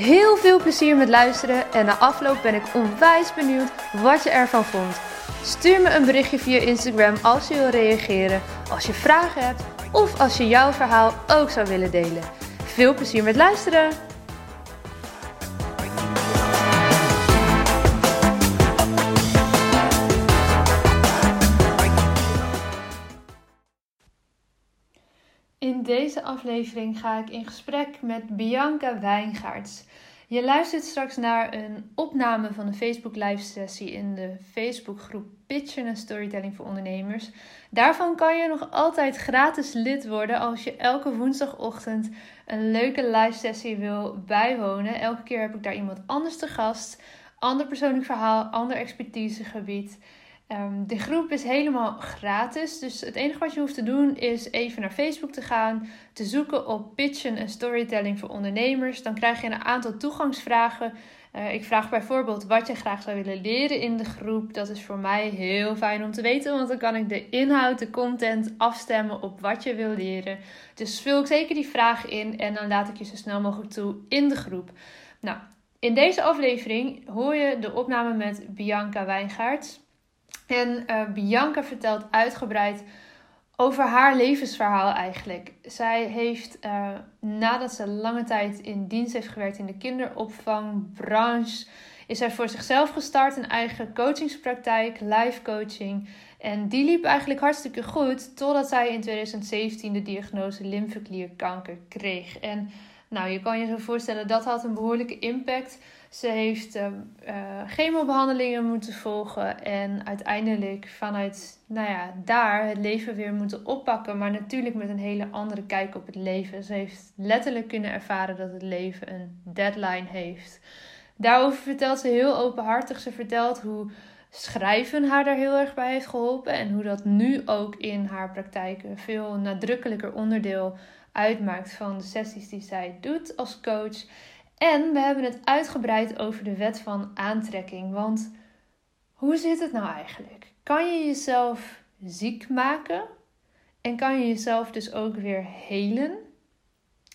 Heel veel plezier met luisteren en na afloop ben ik onwijs benieuwd wat je ervan vond. Stuur me een berichtje via Instagram als je wil reageren, als je vragen hebt of als je jouw verhaal ook zou willen delen. Veel plezier met luisteren! In deze aflevering ga ik in gesprek met Bianca Wijngaards. Je luistert straks naar een opname van een Facebook live sessie in de Facebookgroep Pitchen en Storytelling voor Ondernemers. Daarvan kan je nog altijd gratis lid worden als je elke woensdagochtend een leuke live sessie wil bijwonen. Elke keer heb ik daar iemand anders te gast, ander persoonlijk verhaal, ander expertisegebied. Um, de groep is helemaal gratis, dus het enige wat je hoeft te doen is even naar Facebook te gaan, te zoeken op pitchen en storytelling voor ondernemers. Dan krijg je een aantal toegangsvragen. Uh, ik vraag bijvoorbeeld wat je graag zou willen leren in de groep. Dat is voor mij heel fijn om te weten, want dan kan ik de inhoud, de content afstemmen op wat je wil leren. Dus vul ik zeker die vraag in en dan laat ik je zo snel mogelijk toe in de groep. Nou, in deze aflevering hoor je de opname met Bianca Wijngaards. En uh, Bianca vertelt uitgebreid over haar levensverhaal eigenlijk. Zij heeft, uh, nadat ze lange tijd in dienst heeft gewerkt in de kinderopvangbranche, is zij voor zichzelf gestart een eigen coachingspraktijk, live coaching. En die liep eigenlijk hartstikke goed, totdat zij in 2017 de diagnose lymfeklierkanker kreeg. En nou, je kan je zo voorstellen, dat had een behoorlijke impact. Ze heeft uh, chemobehandelingen moeten volgen en uiteindelijk vanuit nou ja, daar het leven weer moeten oppakken. Maar natuurlijk met een hele andere kijk op het leven. Ze heeft letterlijk kunnen ervaren dat het leven een deadline heeft. Daarover vertelt ze heel openhartig. Ze vertelt hoe schrijven haar daar heel erg bij heeft geholpen. En hoe dat nu ook in haar praktijk een veel nadrukkelijker onderdeel uitmaakt van de sessies die zij doet als coach. En we hebben het uitgebreid over de wet van aantrekking. Want hoe zit het nou eigenlijk? Kan je jezelf ziek maken? En kan je jezelf dus ook weer helen?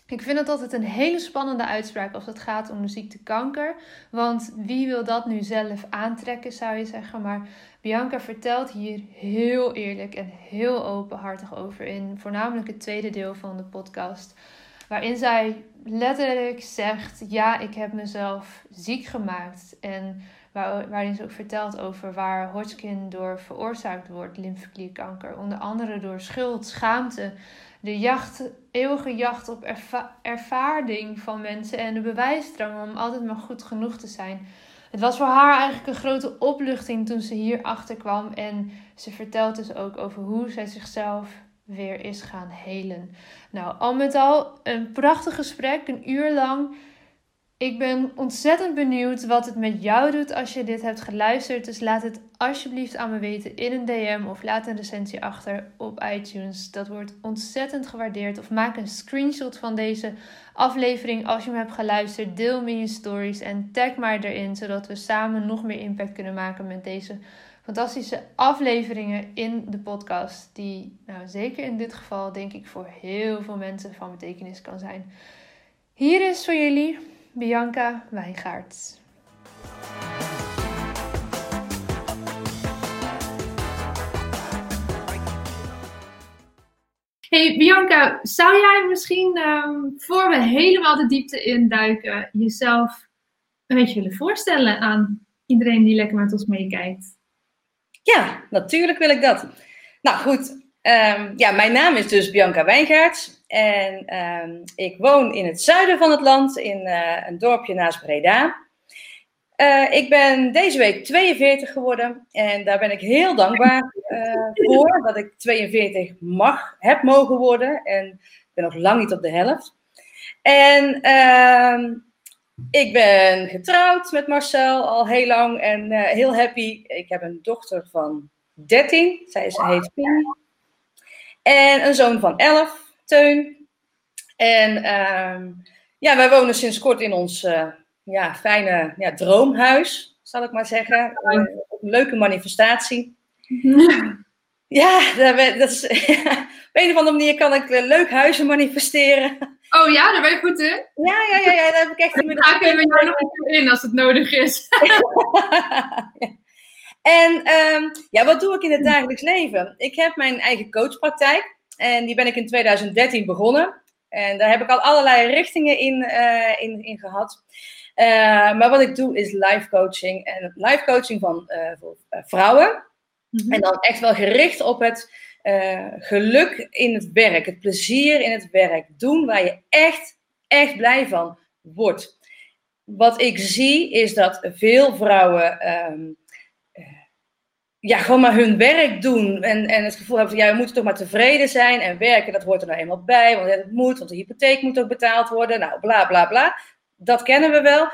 Ik vind het altijd een hele spannende uitspraak als het gaat om de ziekte kanker. Want wie wil dat nu zelf aantrekken, zou je zeggen. Maar Bianca vertelt hier heel eerlijk en heel openhartig over in voornamelijk het tweede deel van de podcast. Waarin zij letterlijk zegt: Ja, ik heb mezelf ziek gemaakt. En waar, waarin ze ook vertelt over waar Hodgkin door veroorzaakt wordt, lymfeklierkanker. Onder andere door schuld, schaamte, de jacht, eeuwige jacht op erva ervaring van mensen en de bewijsdrang om altijd maar goed genoeg te zijn. Het was voor haar eigenlijk een grote opluchting toen ze hier achter kwam. En ze vertelt dus ook over hoe zij zichzelf weer is gaan helen. Nou, al met al een prachtig gesprek, een uur lang. Ik ben ontzettend benieuwd wat het met jou doet als je dit hebt geluisterd. Dus laat het alsjeblieft aan me weten in een DM of laat een recensie achter op iTunes. Dat wordt ontzettend gewaardeerd. Of maak een screenshot van deze aflevering als je hem hebt geluisterd. Deel me je stories en tag mij erin, zodat we samen nog meer impact kunnen maken met deze fantastische afleveringen in de podcast. Die nou, zeker in dit geval denk ik voor heel veel mensen van betekenis kan zijn. Hier is voor jullie Bianca Wijngaard. Hey Bianca, zou jij misschien um, voor we helemaal de diepte induiken, jezelf een beetje willen voorstellen aan iedereen die lekker met ons meekijkt? Ja, natuurlijk wil ik dat. Nou goed, um, ja, mijn naam is dus Bianca Wijngaards. En um, ik woon in het zuiden van het land, in uh, een dorpje naast Breda. Uh, ik ben deze week 42 geworden en daar ben ik heel dankbaar uh, voor dat ik 42 mag, heb mogen worden. En ik ben nog lang niet op de helft. En Ik ben getrouwd met Marcel al heel lang en heel happy. Ik heb een dochter van 13, zij is, heet Pien. En een zoon van 11, Teun. En uh, ja, wij wonen sinds kort in ons uh, ja, fijne ja, droomhuis, zal ik maar zeggen. Een leuke manifestatie. Ja, dat is, op een of andere manier kan ik leuk huizen manifesteren. Oh ja, daar ben je goed in? Ja, ja, ja, ja daar heb ik echt inmiddels... Daar kunnen we jou nog even in als het nodig is. En um, ja, wat doe ik in het dagelijks leven? Ik heb mijn eigen coachpraktijk en die ben ik in 2013 begonnen. En daar heb ik al allerlei richtingen in, uh, in, in gehad. Uh, maar wat ik doe is life coaching. En life coaching van uh, voor, vrouwen. Mm-hmm. En dan echt wel gericht op het geluk in het werk. Het plezier in het werk. Doen waar je echt, echt blij van wordt. Wat ik zie is dat veel vrouwen. Um, ja, gewoon maar hun werk doen. En, en het gevoel hebben van, ja, we moeten toch maar tevreden zijn. En werken, dat hoort er nou eenmaal bij. Want het moet, want de hypotheek moet ook betaald worden. Nou, bla, bla, bla. Dat kennen we wel.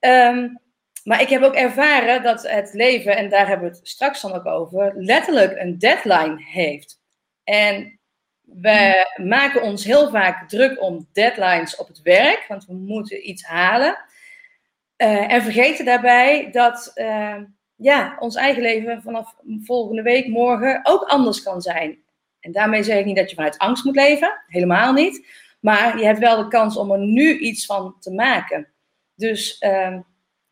Um, maar ik heb ook ervaren dat het leven, en daar hebben we het straks dan ook over, letterlijk een deadline heeft. En we maken ons heel vaak druk om deadlines op het werk, want we moeten iets halen. Uh, en vergeten daarbij dat... Uh, ja, ons eigen leven vanaf volgende week, morgen ook anders kan zijn. En daarmee zeg ik niet dat je vanuit angst moet leven, helemaal niet. Maar je hebt wel de kans om er nu iets van te maken. Dus, um,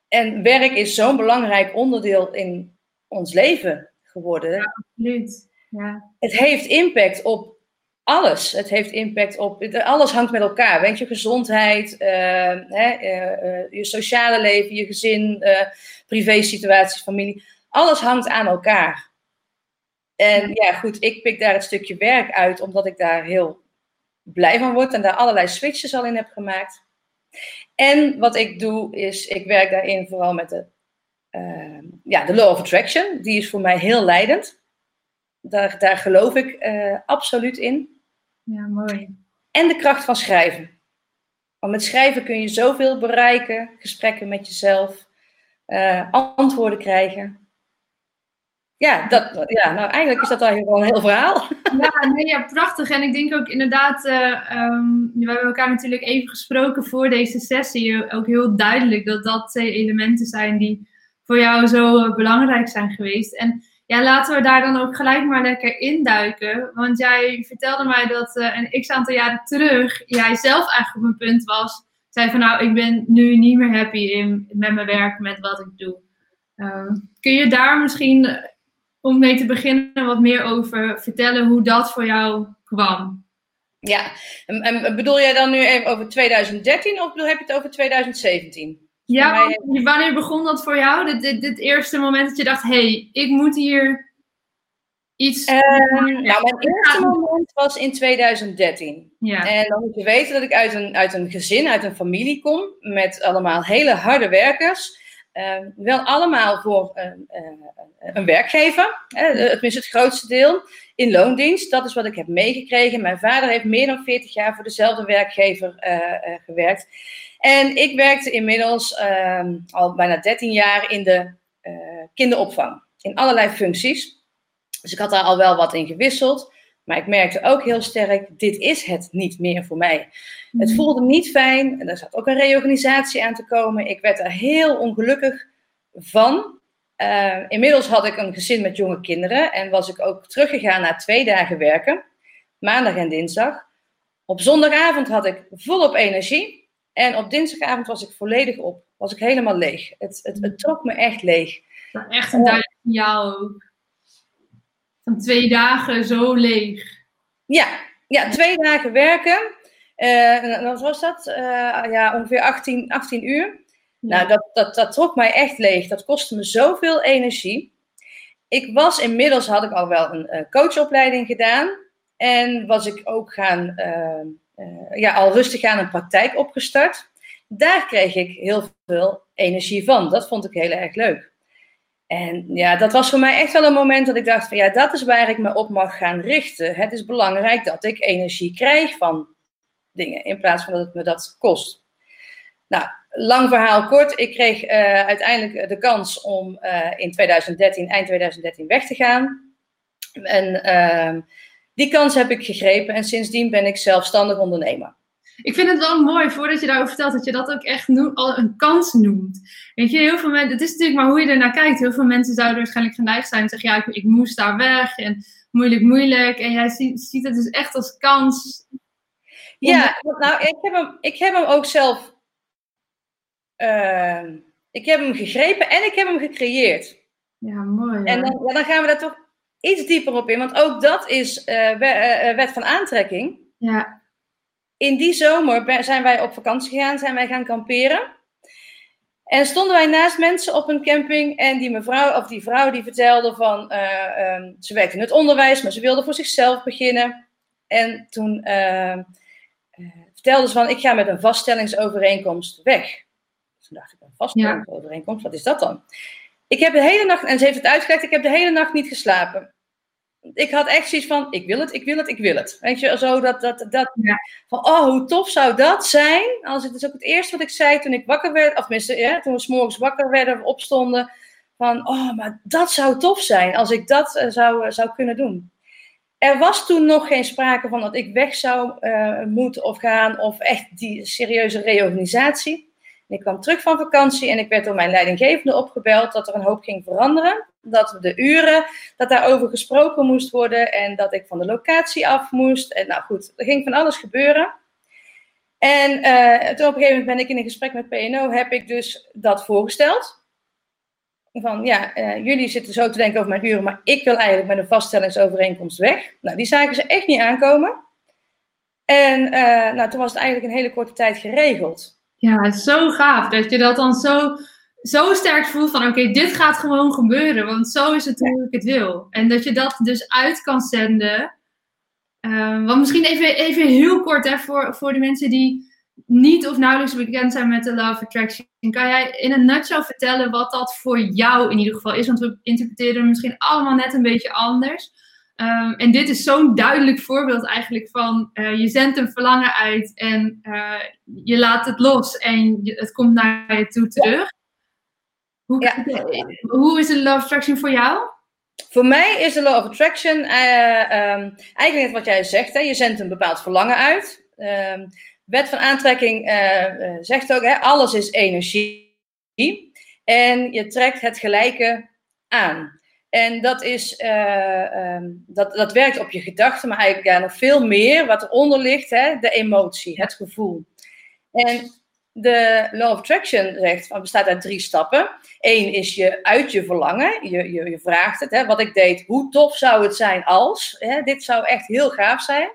en werk is zo'n belangrijk onderdeel in ons leven geworden. Ja, absoluut. Ja. Het heeft impact op alles. Het heeft impact op. Alles hangt met elkaar. Weet je, gezondheid, uh, hè, uh, uh, je sociale leven, je gezin, privé-situatie, familie. Alles hangt aan elkaar. En ja, goed, ik pik daar het stukje werk uit, omdat ik daar heel blij van word en daar allerlei switches al in heb gemaakt. En wat ik doe, is ik werk daarin vooral met de, ja, de Law of Attraction. Die is voor mij heel leidend. Daar, daar geloof ik absoluut in. Ja, mooi. En de kracht van schrijven. Want met schrijven kun je zoveel bereiken, gesprekken met jezelf, uh, antwoorden krijgen. Ja, dat, ja, nou eigenlijk is dat eigenlijk wel een heel verhaal. Ja, nee, ja, prachtig. En ik denk ook inderdaad, uh, um, we hebben elkaar natuurlijk even gesproken voor deze sessie. Ook heel duidelijk dat dat twee elementen zijn die voor jou zo belangrijk zijn geweest. En ja, laten we daar dan ook gelijk maar lekker induiken. Want jij vertelde mij dat uh, een x aantal jaren terug jij zelf eigenlijk op een punt was. Zei van nou, ik ben nu niet meer happy in, met mijn werk, met wat ik doe. Uh, kun je daar misschien, om mee te beginnen, wat meer over vertellen hoe dat voor jou kwam? Ja, en, en bedoel jij dan nu even over 2013 of heb je het over 2017? Ja, wanneer begon dat voor jou? Dit, dit, dit eerste moment dat je dacht, hé, hey, ik moet hier iets... Uh, nou, mijn eerste moment was in 2013. Ja. En dan moet je weten dat ik uit een, uit een gezin, uit een familie kom, met allemaal hele harde werkers. Uh, wel allemaal voor een, uh, een werkgever, tenminste het grootste deel, in loondienst. Dat is wat ik heb meegekregen. Mijn vader heeft meer dan 40 jaar voor dezelfde werkgever eh, gewerkt. En ik werkte inmiddels uh, al bijna 13 jaar in de uh, kinderopvang. In allerlei functies. Dus ik had daar al wel wat in gewisseld. Maar ik merkte ook heel sterk, dit is het niet meer voor mij. Het mhm. voelde niet fijn. En er zat ook een reorganisatie aan te komen. Ik werd er heel ongelukkig van. Uh, inmiddels had ik een gezin met jonge kinderen. En was ik ook teruggegaan naar twee dagen werken. Maandag en dinsdag. Op zondagavond had ik volop energie. En op dinsdagavond was ik volledig op. Was ik helemaal leeg. Het, het, het trok me echt leeg. Echt een duidelijk signaal ook. Van twee dagen zo leeg. Ja, ja twee dagen werken. Uh, wat was dat? Uh, ja, ongeveer 18, 18 uur. Nou, dat, dat, dat trok mij echt leeg. Dat kostte me zoveel energie. Ik was inmiddels, had ik al wel een uh, coachopleiding gedaan. En was ik ook gaan uh, ja, al rustig aan een praktijk opgestart. Daar kreeg ik heel veel energie van. Dat vond ik heel erg leuk. En ja, dat was voor mij echt wel een moment dat ik dacht van ja, dat is waar ik me op mag gaan richten. Het is belangrijk dat ik energie krijg van dingen in plaats van dat het me dat kost. Nou, lang verhaal kort, ik kreeg uh, uiteindelijk de kans om uh, in 2013, eind 2013 weg te gaan. En uh, die kans heb ik gegrepen en sindsdien ben ik zelfstandig ondernemer. Ik vind het wel mooi, voordat je daarover vertelt, dat je dat ook echt noemt, al een kans noemt. Weet je, heel veel mensen, het is natuurlijk maar hoe je ernaar kijkt. Heel veel mensen zouden waarschijnlijk geneigd zijn en zeggen, ja, ik, ik moest daar weg en moeilijk, moeilijk. En jij ziet, ziet het dus echt als kans. Ja, nou, ik heb hem, ik heb hem ook zelf, uh, ik heb hem gegrepen en ik heb hem gecreëerd. Ja, mooi. En dan, ja, dan gaan we daar toch iets dieper op in, want ook dat is uh, wet van aantrekking. Ja in die zomer zijn wij op vakantie gegaan, zijn wij gaan kamperen. En stonden wij naast mensen op een camping en die mevrouw, of die vrouw die vertelde van, uh, um, ze werkte in het onderwijs, maar ze wilde voor zichzelf beginnen. En toen uh, uh, vertelde ze van, ik ga met een vaststellingsovereenkomst weg. Toen dacht ik, een vaststellingsovereenkomst, wat is dat dan? Ik heb de hele nacht, en ze heeft het uitgelegd, ik heb de hele nacht niet geslapen ik had echt zoiets van, ik wil het, ik wil het, ik wil het. Weet je, zo dat, dat, dat van, oh, hoe tof zou dat zijn? Als het is ook het eerste wat ik zei toen ik wakker werd, of tenminste, ja, toen we s'morgens wakker werden of opstonden, van, oh, maar dat zou tof zijn als ik dat uh, zou, uh, zou kunnen doen. Er was toen nog geen sprake van dat ik weg zou uh, moeten of gaan, of echt die serieuze reorganisatie. Ik kwam terug van vakantie en ik werd door mijn leidinggevende opgebeld dat er een hoop ging veranderen dat de uren, dat daarover gesproken moest worden en dat ik van de locatie af moest. En nou goed, er ging van alles gebeuren. En uh, toen op een gegeven moment ben ik in een gesprek met PNO, heb ik dus dat voorgesteld. Van ja, uh, jullie zitten zo te denken over mijn uren, maar ik wil eigenlijk met een vaststellingsovereenkomst weg. Nou, die zagen ze echt niet aankomen. En uh, nou, toen was het eigenlijk een hele korte tijd geregeld. Ja, zo gaaf dat je dat dan zo zo sterk voelt van oké, dit gaat gewoon gebeuren, want zo is het hoe ik het wil. En dat je dat dus uit kan zenden. Uh, want misschien even, even heel kort hè, voor, voor de mensen die niet of nauwelijks bekend zijn met de Love Attraction. Kan jij in een nutshell vertellen wat dat voor jou in ieder geval is? Want we interpreteren misschien allemaal net een beetje anders. Um, en dit is zo'n duidelijk voorbeeld eigenlijk van uh, je zendt een verlangen uit en uh, je laat het los en je, het komt naar je toe terug. Hoe, ja. hoe is de Law of Attraction voor jou? Voor mij is de Law of Attraction uh, um, eigenlijk net wat jij zegt. Hè? Je zendt een bepaald verlangen uit. Uh, wet van aantrekking zegt ook, hè, alles is energie. En je trekt het gelijke aan. En dat, is, um, dat, dat werkt op je gedachten, maar eigenlijk ja, nog veel meer. Wat eronder ligt, hè, de emotie, het gevoel. En de Law of Attraction zegt, van, bestaat uit drie stappen. Eén is je uit je verlangen. Je, je, je vraagt het, hè, wat ik deed, hoe tof zou het zijn als? Hè, dit zou echt heel gaaf zijn.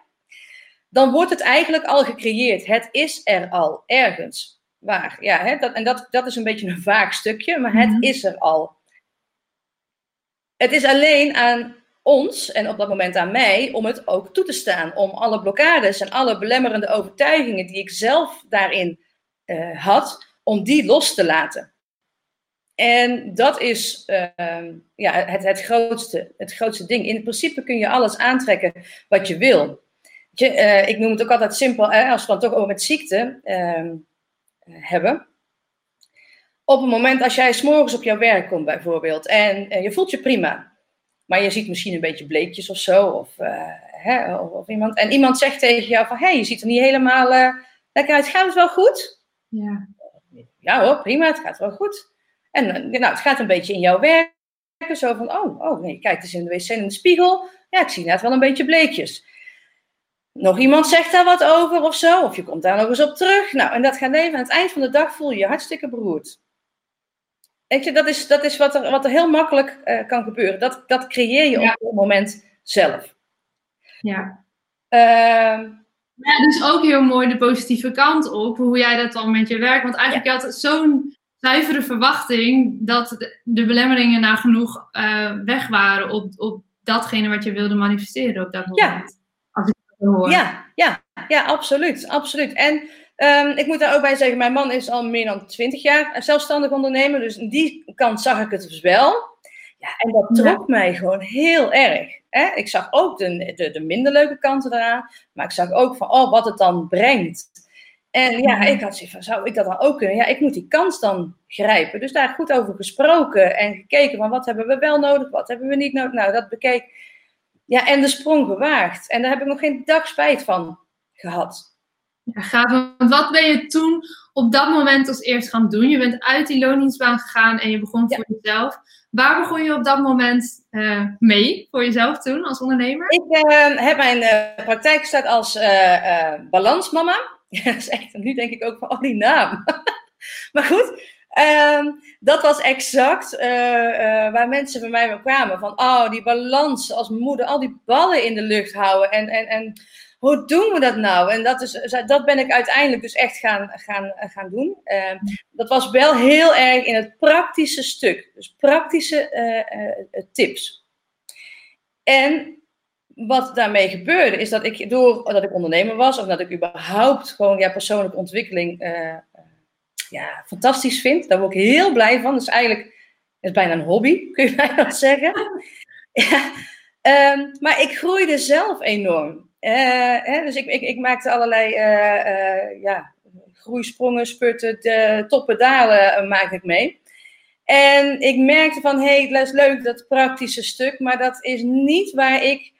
Dan wordt het eigenlijk al gecreëerd. Het is er al, ergens. Waar? Ja, hè, dat, en dat, dat is een beetje een vaag stukje, maar het mhm. is er al. Het is alleen aan ons en op dat moment aan mij om het ook toe te staan. Om alle blokkades en alle belemmerende overtuigingen die ik zelf daarin uh, had, om die los te laten. En dat is uh, ja, het, het, grootste, het grootste ding. In principe kun je alles aantrekken wat je wil. Je, uh, ik noem het ook altijd simpel, als we dan toch over met ziekte ehm, hebben. Op het moment als jij s'morgens op jouw werk komt bijvoorbeeld en je voelt je prima, maar je ziet misschien een beetje bleekjes of zo, of, hè, of, of, iemand, en iemand zegt tegen jou van, hé, hey, je ziet er niet helemaal lekker uit, gaat het wel goed? Ja. Ja hoor, prima, het gaat wel goed. En eh, nou, het gaat een beetje in jouw werk. Zo van, oh, oh nee, kijk eens in de wc in de spiegel. Ja, ik zie net wel een beetje bleekjes. Nog iemand zegt daar wat over of zo, of je komt daar nog eens op terug. Nou, en dat gaat leven. Aan het eind van de dag voel je je hartstikke beroerd. Weet je, dat is, dat is wat, er, wat er heel makkelijk uh, kan gebeuren. Dat, dat creëer je op het moment zelf. Ja. Uh, ja, dus ook heel mooi de positieve kant op, hoe jij dat dan met je werk. Want eigenlijk ja. had zo'n zuivere verwachting dat de, belemmeringen nagenoeg uh, weg waren op, op datgene wat je wilde manifesteren op dat moment. Ja. Als ik dat hoor. Ja, ja, ja, absoluut. absoluut. En um, ik moet daar ook bij zeggen, mijn man is al meer dan twintig jaar zelfstandig ondernemer. Dus in die kant zag ik het dus wel. Ja, en dat trok mij gewoon heel erg. Hè? Ik zag ook de, de, de, minder leuke kanten eraan, maar ik zag ook van, oh, wat het dan brengt. En ja, ik had zoiets van, zou ik dat dan ook kunnen? Ja, ik moet die kans dan grijpen. Dus daar goed over gesproken en gekeken van wat hebben we wel nodig, wat hebben we niet nodig. Nou, dat bekeek. Ja, en de sprong gewaagd. En daar heb ik nog geen dag spijt van gehad. Ja, gaaf. Want wat ben je toen op dat moment als eerst gaan doen? Je bent uit die loondienstbaan gegaan en je begon voor jezelf. Waar begon je op dat moment uh, mee voor jezelf toen als ondernemer? Ik uh, heb mijn uh, praktijk gestart als balansmama. Dat is echt, nu denk ik ook van, oh die naam. maar goed, ehm, dat was exact waar mensen bij mij kwamen. Van, oh die balans als moeder, al die ballen in de lucht houden en... en, en hoe doen we dat nou? En dat, is, dat ben ik uiteindelijk dus echt gaan, gaan, gaan doen. Uh, dat was wel heel erg in het praktische stuk. Dus praktische uh, uh, tips. En wat daarmee gebeurde, is dat ik doordat ik ondernemer was, of dat ik überhaupt gewoon ja, persoonlijke ontwikkeling ja, fantastisch vind. Daar word ik heel blij van. Dus eigenlijk is bijna een hobby, kun je bijna zeggen. ja. Um, maar ik groeide zelf enorm. Uh, hè, dus ik, ik, ik, maakte allerlei uh, uh, ja, groeisprongen, spurten, de, toppen, dalen maak ik mee. En ik merkte van, hé, hey, dat is leuk, dat praktische stuk, maar dat is niet waar ik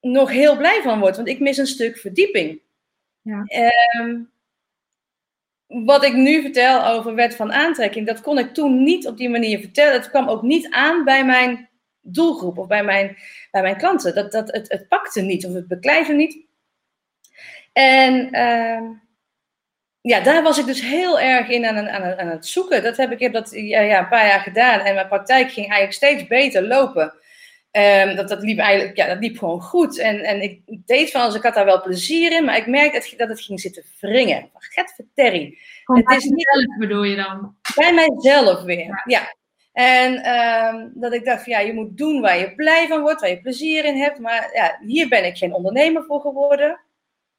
nog heel blij van word, want ik mis een stuk verdieping. Ja. Um, wat ik nu vertel over wet van aantrekking, dat kon ik toen niet op die manier vertellen. Het kwam ook niet aan bij mijn doelgroep of bij mijn, bij mijn klanten. Dat, dat, het, het pakte niet of het beklijfde niet. En uh, ja, daar was ik dus heel erg in aan, aan, aan het zoeken. Dat heb ik, heb dat ja, ja, een paar jaar gedaan en mijn praktijk ging eigenlijk steeds beter lopen. Um, dat, dat, liep eigenlijk, ja, dat liep gewoon goed. En, en ik deed van als ik had daar wel plezier in, maar ik merkte dat, dat het ging zitten wringen. Get verterrie. Het is niet zelf bedoel je dan? Bij mijzelf weer. ja. En um, dat ik dacht, van, ja, je moet doen waar je blij van wordt, waar je plezier in hebt. Maar ja, hier ben ik geen ondernemer voor geworden.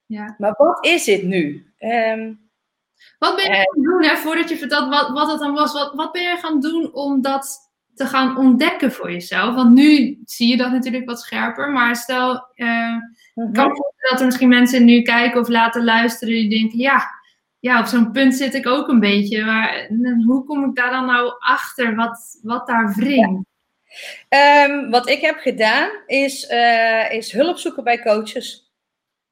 Ja. Maar wat is dit nu? Um, wat ben je gaan doen, hè, voordat je vertelt wat, wat het dan was, wat, wat ben je gaan doen om dat te gaan ontdekken voor jezelf? Want nu zie je dat natuurlijk wat scherper, maar stel, uh, mm-hmm. kan dat er misschien mensen nu kijken of laten luisteren die denken, ja, ja, op zo'n punt zit ik ook een beetje. Maar hoe kom ik daar dan nou achter wat, wat daar wringt? Ehm, wat ik heb gedaan is, uh, is hulp zoeken bij coaches.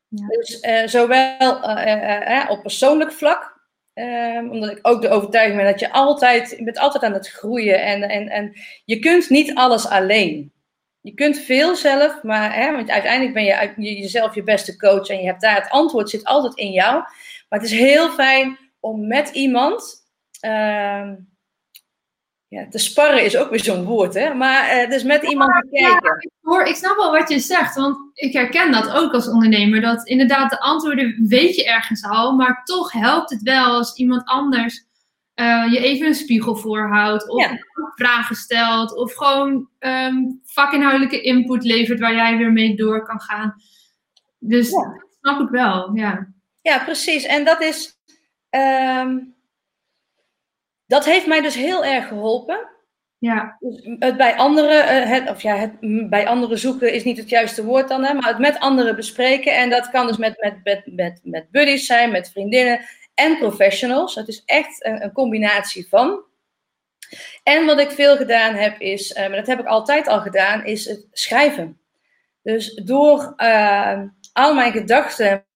Ja. Dus uh, zowel uh, op persoonlijk vlak, um, omdat ik ook de overtuiging ben dat je altijd, je bent altijd aan het groeien en, en, en je kunt niet alles alleen. Je kunt veel zelf, maar hè, want uiteindelijk ben je, je jezelf je beste coach en je hebt daar het antwoord zit altijd in jou. Maar het is heel fijn om met iemand. Uh, ja, te sparren is ook weer zo'n woord, hè? Maar uh, dus met iemand te kijken. ik, hoor, ik snap wel wat je zegt, want ik herken dat ook als ondernemer. Dat inderdaad de antwoorden weet je ergens al, maar toch helpt het wel als iemand anders uh, je even een spiegel voorhoudt. Of ja. vragen stelt. Of gewoon um, vakinhoudelijke input levert waar jij weer mee door kan gaan. Dus ja. dat snap ik wel, ja. Ja, precies. En dat is. Um, dat heeft mij dus heel erg geholpen. Ja. Dus het bij anderen, uh, het, of ja, het bij anderen zoeken is niet het juiste woord dan, hè, maar het met anderen bespreken. En dat kan dus met, met, met, met, met buddies zijn, met vriendinnen en professionals. Het is echt een, een combinatie van. En wat ik veel gedaan heb is, uh, maar dat heb ik altijd al gedaan, is het schrijven. Dus door uh, al mijn gedachten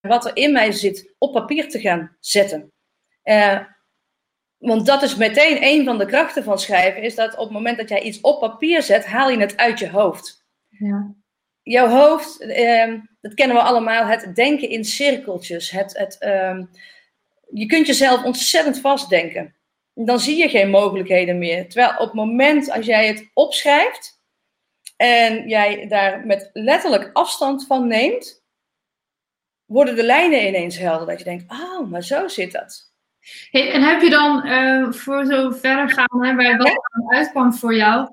wat er in mij zit op papier te gaan zetten. Uh, want dat is meteen een van de krachten van schrijven, is dat op het moment dat jij iets op papier zet, haal je het uit je hoofd. Ja. Jouw hoofd, uh, dat kennen we allemaal, het denken in cirkeltjes. Het, het, uh, je kunt jezelf ontzettend vastdenken. Dan zie je geen mogelijkheden meer. Terwijl op het moment als jij het opschrijft en jij daar met letterlijk afstand van neemt, worden de lijnen ineens helder. Dat je denkt, oh, maar zo zit dat. Hey, en heb je dan, uh, voor zo verder gaan, hè, bij wat er uitkwam voor jou,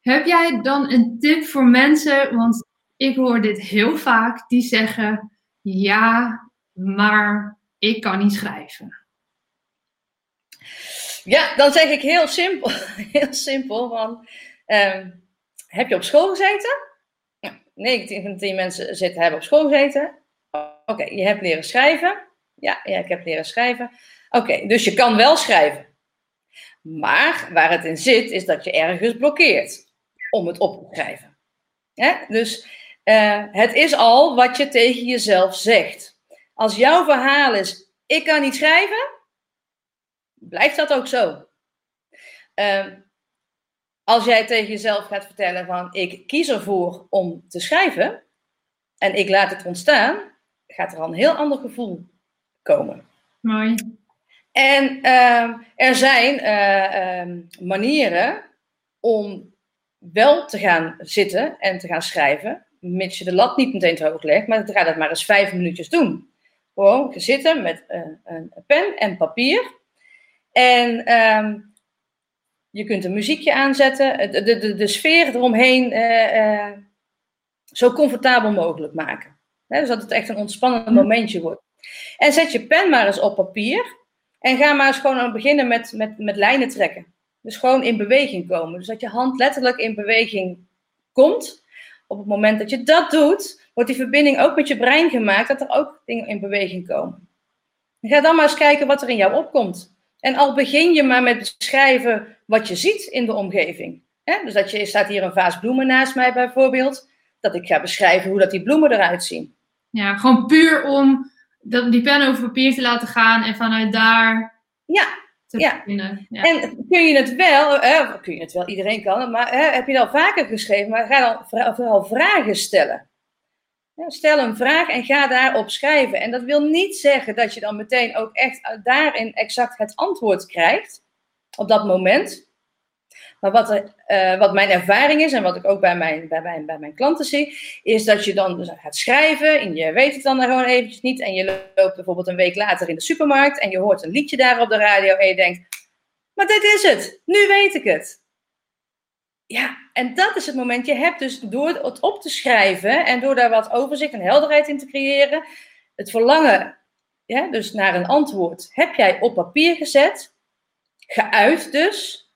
heb jij dan een tip voor mensen, want ik hoor dit heel vaak, die zeggen, ja, maar ik kan niet schrijven. Ja, dan zeg ik heel simpel, heel simpel, want uh, heb je op school gezeten? Ja, 19 van de 10 mensen zitten, hebben op school gezeten. Oké, je hebt leren schrijven. Ja, ja ik heb leren schrijven. Oké, dus je kan wel schrijven. Maar waar het in zit, is dat je ergens blokkeert om het op te schrijven. Dus uh, het is al wat je tegen jezelf zegt. Als jouw verhaal is, ik kan niet schrijven, blijft dat ook zo. Uh, als jij tegen jezelf gaat vertellen van, ik kies ervoor om te schrijven en ik laat het ontstaan, gaat er al een heel ander gevoel komen. Mooi. En uh, er zijn uh, manieren om wel te gaan zitten en te gaan schrijven, mits je de lat niet meteen te hoog legt, maar dan ga dat maar eens vijf minuutjes doen. Gewoon zitten met een, een pen en papier. En um, je kunt een muziekje aanzetten, de, de, de, sfeer eromheen uh, uh, zo comfortabel mogelijk maken. Dus dat het echt een ontspannend mhm. momentje wordt. En zet je pen maar eens op papier en ga maar eens gewoon beginnen met, met, met lijnen trekken. Dus gewoon in beweging komen. Dus dat je hand letterlijk in beweging komt. Op het moment dat je dat doet, wordt die verbinding ook met je brein gemaakt dat er ook dingen in beweging komen. ga dan maar eens kijken wat er in jou opkomt. En al begin je maar met beschrijven wat je ziet in de omgeving. Dus dat je, staat hier een vaas bloemen naast mij bijvoorbeeld. Dat ik ga beschrijven hoe dat die bloemen eruit zien. Ja, gewoon puur om die pen over papier te laten gaan en vanuit daar ja, ja. ja. En kun je het wel, eh, kun je het wel, iedereen kan het, maar heb je het al vaker geschreven, maar ga dan vooral vragen stellen. Stel een vraag en ga daarop schrijven. En dat wil niet zeggen dat je dan meteen ook echt daarin exact het antwoord krijgt op dat moment. Maar wat, uh, wat mijn ervaring is en wat ik ook bij mijn, bij, bij mijn klanten zie, is dat je dan gaat schrijven en je weet het dan gewoon eventjes niet. En je loopt bijvoorbeeld een week later in de supermarkt en je hoort een liedje daar op de radio en je denkt, maar dit is het, nu weet ik het. Ja, en dat is het moment. Je hebt dus door het op te schrijven en door daar wat overzicht en helderheid in te creëren, het verlangen dus naar een antwoord heb jij op papier gezet, geuit dus.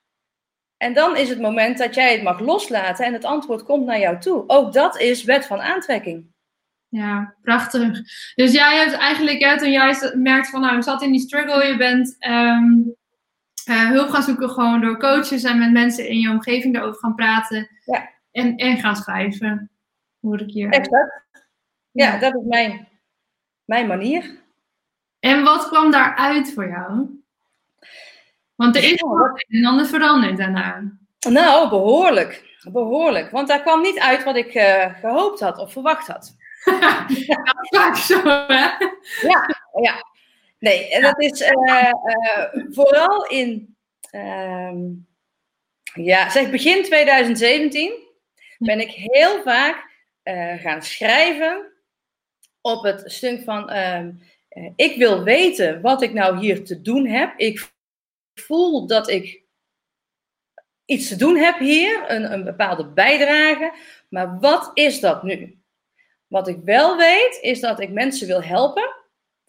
En dan is het moment dat jij het mag loslaten en het antwoord komt naar jou toe. Ook dat is wet van aantrekking. Ja, prachtig. Dus jij hebt eigenlijk, hè, toen jij merkt van, nou, ik zat in die struggle, je bent um, uh, hulp gaan zoeken gewoon door coaches en met mensen in je omgeving daarover gaan praten. Ja. En, en gaan schrijven, hoor ik hier. Exact. Ja, ja, dat is mijn, mijn manier. En wat kwam daaruit voor jou? Want er is wat en dan veranderd daarna. Nou, behoorlijk. Behoorlijk. Want daar kwam niet uit wat ik uh, gehoopt had of verwacht had. dat vaak zo, hè? Ja, ja. Nee, en dat is uh, uh, vooral in, uh, ja, zeg begin 2017 ben ik heel vaak gaan schrijven op het stuk van, ehm, ik wil weten wat ik nou hier te doen heb. Ik voel dat ik iets te doen heb hier, een, een bepaalde bijdrage. Maar wat is dat nu? Wat ik wel weet, is dat ik mensen wil helpen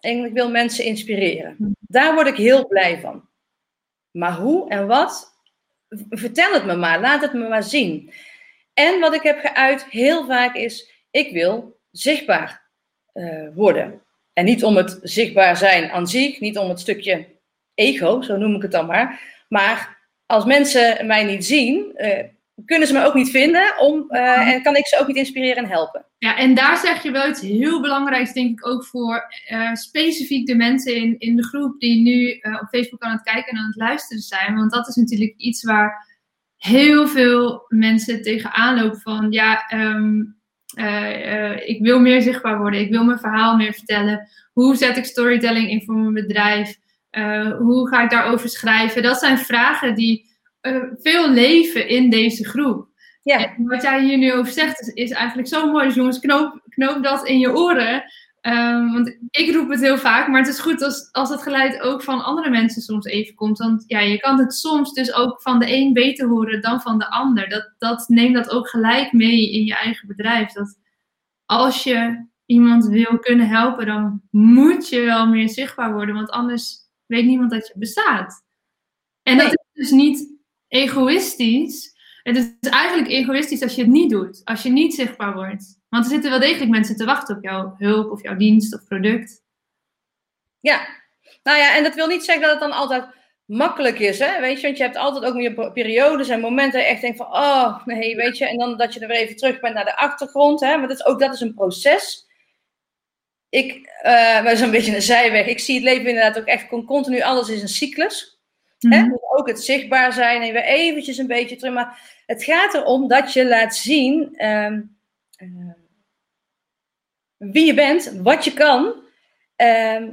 en ik wil mensen inspireren. Daar word ik heel blij van. Maar hoe en wat? Vertel het me maar, laat het me maar zien. En wat ik heb geuit heel vaak is, ik wil zichtbaar uh, worden. En niet om het zichtbaar zijn aan zich, niet om het stukje ego, zo noem ik het dan maar. Maar als mensen mij niet zien, uh, kunnen ze me ook niet vinden om, uh, en kan ik ze ook niet inspireren en helpen. Ja, en daar zeg je wel iets heel belangrijks, denk ik ook voor uh, specifiek de mensen in, in de groep die nu op Facebook aan het kijken en aan het luisteren zijn. Want dat is natuurlijk iets waar heel veel mensen tegenaan lopen van, ja, um, ik wil meer zichtbaar worden, ik wil mijn verhaal meer vertellen. Hoe zet ik storytelling in voor mijn bedrijf? Uh, hoe ga ik daarover schrijven? Dat zijn vragen die uh, veel leven in deze groep. Ja. En wat jij hier nu over zegt, is, is eigenlijk zo mooi. Dus jongens, knoop, knoop dat in je oren. Um, want ik roep het heel vaak, maar het is goed als, als het geluid ook van andere mensen soms even komt. Want ja, je kan het soms dus ook van de een beter horen dan van de ander. Dat, dat neem dat ook gelijk mee in je eigen bedrijf. Dat als je iemand wil kunnen helpen, dan moet je wel meer zichtbaar worden. Want anders weet niemand dat je bestaat. En dat is dus niet egoïstisch. Het is eigenlijk egoïstisch als je het niet doet. Als je niet zichtbaar wordt. Want er zitten wel degelijk mensen te wachten op jouw hulp of jouw dienst of product. Ja, nou ja, en dat wil niet zeggen dat het dan altijd makkelijk is, hè? Weet je, want je hebt altijd ook meer periodes en momenten dat je echt denkt van, oh nee, weet je, en dan dat je er weer even terug bent naar de achtergrond, hè? Maar dat is, ook dat is een proces. Ik, uh, maar is een beetje een zijweg. Ik zie het leven inderdaad ook echt continu, alles is een cyclus. hè? Mhm. Ook het zichtbaar zijn en weer eventjes een beetje terug. Maar het gaat erom dat je laat zien uh, uh, wie je bent, wat je kan. Ehm,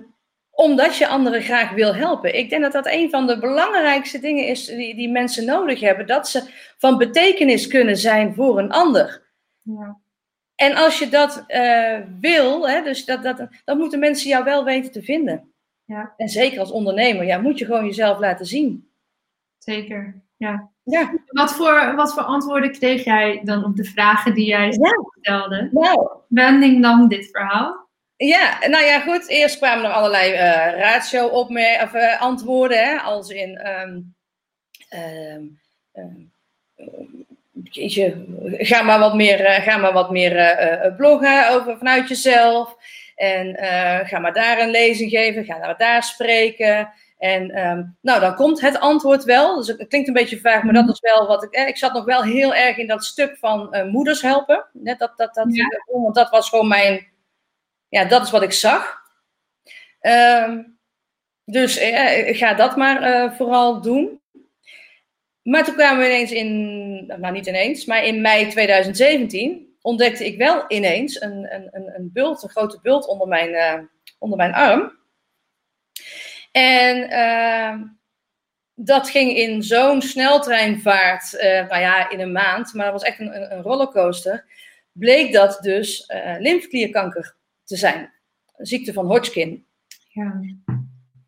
omdat je anderen graag wil helpen. Ik denk dat dat een van de belangrijkste dingen is die, die mensen nodig hebben. Dat ze van betekenis kunnen zijn voor een ander. Ja. En als je dat uh, wil, hè, dus dat, dat, dan moeten mensen jou wel weten te vinden. Ja. En zeker als ondernemer, ja, moet je gewoon jezelf laten zien. Zeker, ja. ja. Wat, voor, wat voor antwoorden kreeg jij dan op de vragen die jij stelde? Nou. Wending nam dit verhaal? Ja, nou ja, goed. Eerst kwamen er allerlei uh, ratio op of, uh, antwoorden, hè, als in. Um, um, ga maar wat meer, ga maar wat meer bloggen over vanuit jezelf. En ga maar daar een lezing geven, ga maar daar spreken. En um, nou, dan komt het antwoord wel. Dus het klinkt een beetje vaag, maar dat is wel wat ik. ik zat nog wel heel erg in dat stuk van moeders helpen. Net dat, dat, dat, ja. want dat was gewoon mijn ja, dat is wat ik zag. Uh, dus eh, ga dat maar uh, vooral doen. Maar toen kwamen we ineens in, nou niet ineens, maar in mei 2017 ontdekte ik wel ineens een, een, een, een bult, een grote bult onder mijn, uh, onder mijn arm. En ehm, dat ging in zo'n sneltreinvaart, uh, nou ja, in een maand, maar dat was echt een, een rollercoaster. Bleek dat dus lymfeklierkanker te zijn. Een ziekte van Hodgkin. Ja.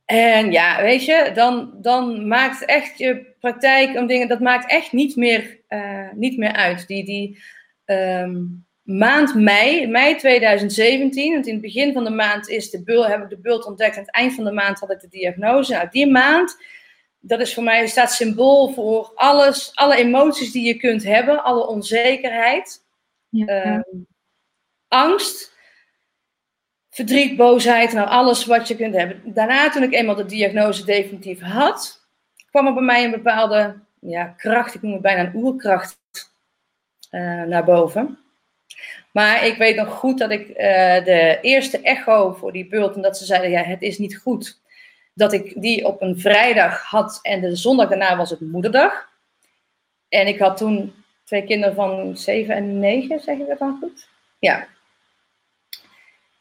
En ja, weet je, dan, dan maakt echt je praktijk om dingen, dat maakt echt niet meer, uh, niet meer uit. Die, die um, maand mei, mei 2017, want in het begin van de maand is de bul, heb ik de bult ontdekt. Aan het eind van de maand had ik de diagnose. Nou, die maand, dat is voor mij, staat symbool voor alles, alle emoties die je kunt hebben, alle onzekerheid, ja. um, angst verdriet, boosheid, nou alles wat je kunt hebben. Daarna, toen ik eenmaal de diagnose definitief had, kwam er bij mij een bepaalde ja, kracht, ik noem het bijna een oerkracht, uh, naar boven. Maar ik weet nog goed dat ik uh, de eerste echo voor die bult, en dat ze zeiden, ja, het is niet goed, dat ik die op een vrijdag had en de zondag daarna was het moederdag. En ik had toen twee kinderen van zeven en negen, zeg je dat dan goed? Ja,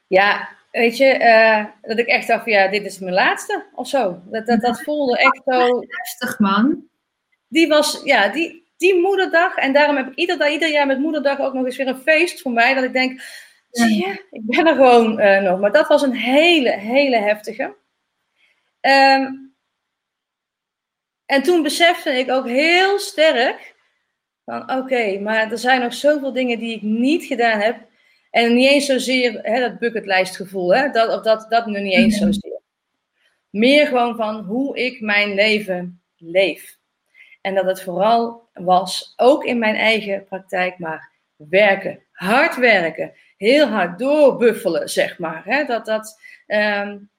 ja, weet je, uh, dat ik echt dacht, ja, dit is mijn laatste of zo. Dat, dat, dat voelde echt zo... Heftig, man. Die was, ja, die, die moederdag. En daarom heb ik ieder, ieder jaar met moederdag ook nog eens weer een feest voor mij. Dat ik denk, zie je, ik ben er gewoon uh, nog. Maar dat was een hele, hele heftige. Um, en toen besefte ik ook heel sterk van, oké, okay, maar er zijn nog zoveel dingen die ik niet gedaan heb en niet eens zozeer hè, dat bucketlijstgevoel, hè, dat, of dat, dat nu niet eens mhm. zozeer. Meer gewoon van hoe ik mijn leven leef. En dat het vooral was, ook in mijn eigen praktijk, maar werken. Hard werken. Heel hard doorbuffelen, zeg maar. Hè? Dat, dat, um,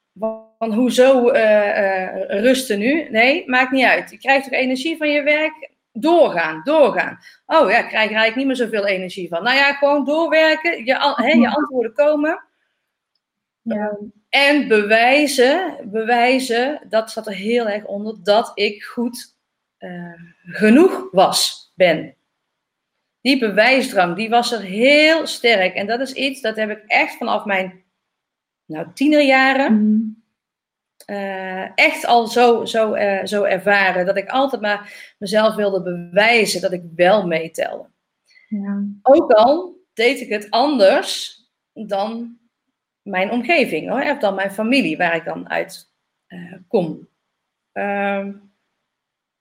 van hoezo uh, uh, rusten nu? Nee, maakt niet uit. Je krijgt toch energie van je werk? Doorgaan, doorgaan. Oh ja, ik krijg er eigenlijk niet meer zoveel energie van. Nou ja, gewoon doorwerken, je, he, je antwoorden komen. Ja. En bewijzen, bewijzen, dat zat er heel erg onder, dat ik goed uh, genoeg was, ben. Die bewijsdrang, die was er heel sterk. En dat is iets, dat heb ik echt vanaf mijn nou, tienerjaren. Mm. Uh, echt al zo, zo, uh, zo ervaren. Dat ik altijd maar mezelf wilde bewijzen dat ik wel meetelde. Ja. Ook al deed ik het anders dan mijn omgeving, hoor, of dan mijn familie, waar ik dan uit uh, kom. Ehm,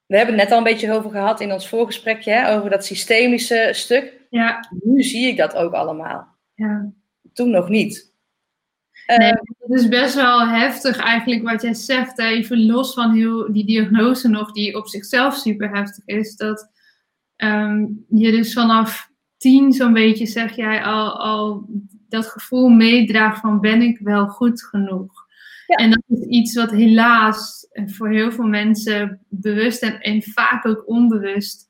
we hebben het net al een beetje over gehad in ons voorgesprekje, hè, over dat systemische stuk. Ja. Nu zie ik dat ook allemaal. Ja. Toen nog niet. Nee, ehm, het is best wel heftig eigenlijk wat jij zegt. Even los van heel die diagnose nog, die op zichzelf super heftig is. Dat ehm, je dus vanaf tien zo'n beetje, zeg jij, al, al dat gevoel meedraagt van ben ik wel goed genoeg. En dat is iets wat helaas voor heel veel mensen bewust en, en vaak ook onbewust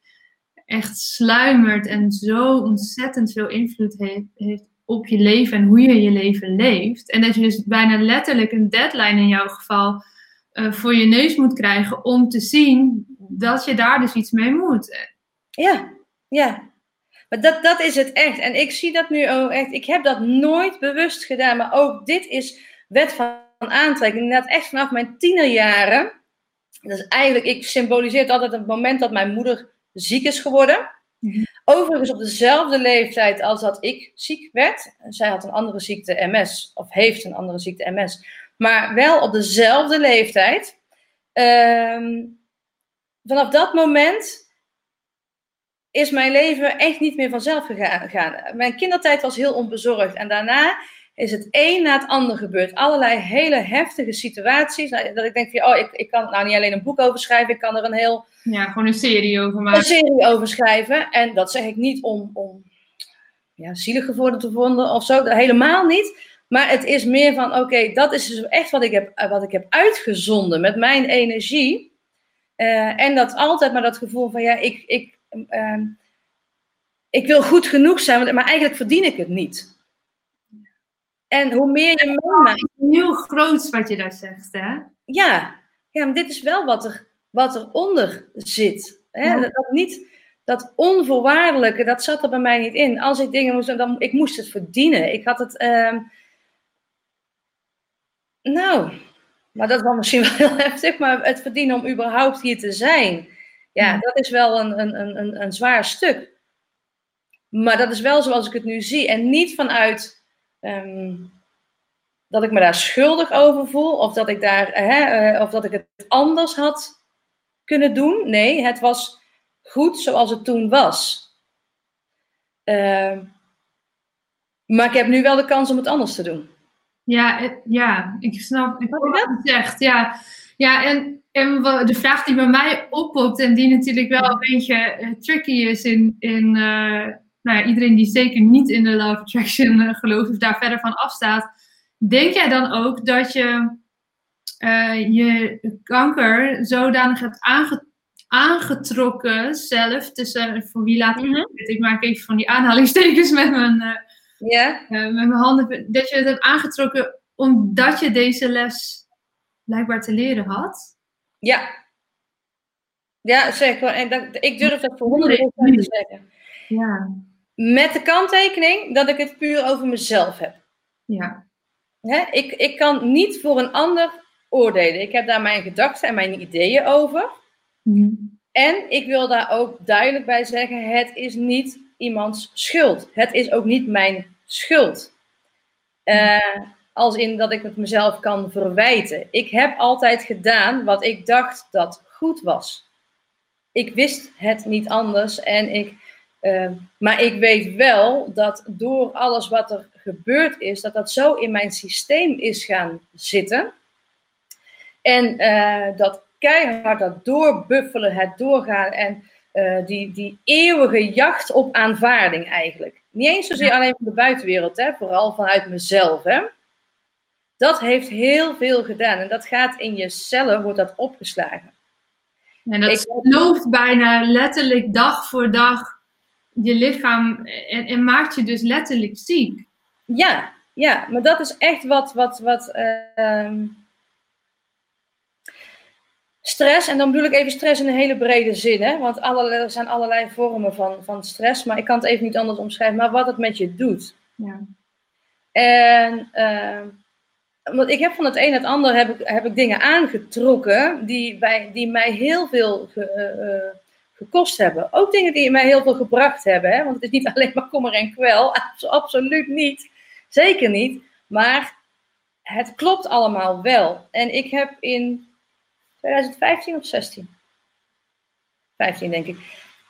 echt sluimert en zo ontzettend veel invloed heeft, heeft op je leven en hoe je je leven leeft. En dat je dus bijna letterlijk een deadline in jouw geval uh, voor je neus moet krijgen om te zien dat je daar dus iets mee moet. Ja, ja. Maar dat, dat is het echt. En ik zie dat nu ook echt. Ik heb dat nooit bewust gedaan. Maar ook dit is wet van aantrekking. Inderdaad, echt vanaf mijn tienerjaren. Dat is eigenlijk, ik symboliseer altijd het moment dat mijn moeder ziek is geworden. Mhm. Overigens op dezelfde leeftijd als dat ik ziek werd. Zij had een andere ziekte, MS. Of heeft een andere ziekte, MS. Maar wel op dezelfde leeftijd. Ehm, vanaf dat moment is mijn leven echt niet meer vanzelf gegaan. Mijn kindertijd was heel onbezorgd. En daarna is het een na het ander gebeurd. Allerlei hele heftige situaties. Nou, dat ik denk van, oh, ik, ik kan nou niet alleen een boek over schrijven, ik kan er een heel... Ja, gewoon een serie over maken. Een serie over schrijven. En dat zeg ik niet om, om ja, zielig geworden te vonden of zo. Helemaal niet. Maar het is meer van, oké, dat is dus echt wat ik heb, wat ik heb uitgezonden met mijn energie. Uh, en dat altijd maar dat gevoel van, ja, ik, ik, uh, ik wil goed genoeg zijn, maar eigenlijk verdien ik het niet. En hoe meer je meemaakt. Heel groot wat je daar zegt, hè? Ja, ja maar dit is wel wat, er, wat eronder zit. Hè? Dat, niet, dat onvoorwaardelijke, dat zat er bij mij niet in. Als ik dingen moest dan ik moest het verdienen. Ik had het. Uh, nou, maar dat was misschien wel heel heftig, maar het verdienen om überhaupt hier te zijn. Ja, dat is wel een, een, een, een zwaar stuk. Maar dat is wel zoals ik het nu zie. En niet vanuit Ehm, dat ik me daar schuldig over voel of dat ik, daar, hè, eh, of dat ik het anders had kunnen doen. Nee, het was goed zoals het toen was. Ehm, maar ik heb nu wel de kans om het anders te doen. Ja, ja ik snap ik wat je zegt. Ja, ja en, en de vraag die bij mij oppopt en die natuurlijk wel een beetje tricky is in, in uh, nou ja, iedereen die zeker niet in de Love Attraction uh, gelooft of daar verder van afstaat, denk jij dan ook dat je uh, je kanker zodanig hebt aange aangetrokken zelf, tussen, voor wie laat ik mm Ik maak even van die aanhalingstekens met mijn, uh, met mijn handen, dat je het hebt aangetrokken omdat je deze les blijkbaar te leren had? Ja. Ja, zeker. En dat, ik durf dat voor honderden te zeggen. Ja. Met de kanttekening dat ik het puur over mezelf heb. Ja. Hè? Ik, ik kan niet voor een ander oordelen. Ik heb daar mijn gedachten en mijn ideeën over. Mhm. En ik wil daar ook duidelijk bij zeggen: het is niet iemands schuld. Het is ook niet mijn schuld. Uh, als in dat ik het mezelf kan verwijten. Ik heb altijd gedaan wat ik dacht dat goed was. Ik wist het niet anders en ik Ehm, maar ik weet wel dat door alles wat er gebeurd is, dat dat zo in mijn systeem is gaan zitten. En uh, dat keihard dat doorbuffelen, het doorgaan en uh, die, die eeuwige jacht op aanvaarding eigenlijk. Niet eens zozeer alleen van de buitenwereld, hè, vooral vanuit mezelf. Hè. Dat heeft heel veel gedaan en dat gaat in je cellen, wordt dat opgeslagen. En dat loopt bijna letterlijk dag voor dag je lichaam en, en, maakt je dus letterlijk ziek. Ja, ja, maar dat is echt wat, wat, wat uh, stress, en dan bedoel ik even stress in een hele brede zin, hè? want alle, er zijn allerlei vormen van, van stress, maar ik kan het even niet anders omschrijven, maar wat het met je doet. Ja. En uh, want ik heb van het een het ander heb ik, heb ik dingen aangetrokken die, bij, die mij heel veel uh, gekost hebben. Ook dingen die mij heel veel gebracht hebben. Hè? Want het is niet alleen maar kommer en kwel. Absoluut niet. Zeker niet. Maar het klopt allemaal wel. En ik heb in 2015 of 16? 15 denk ik.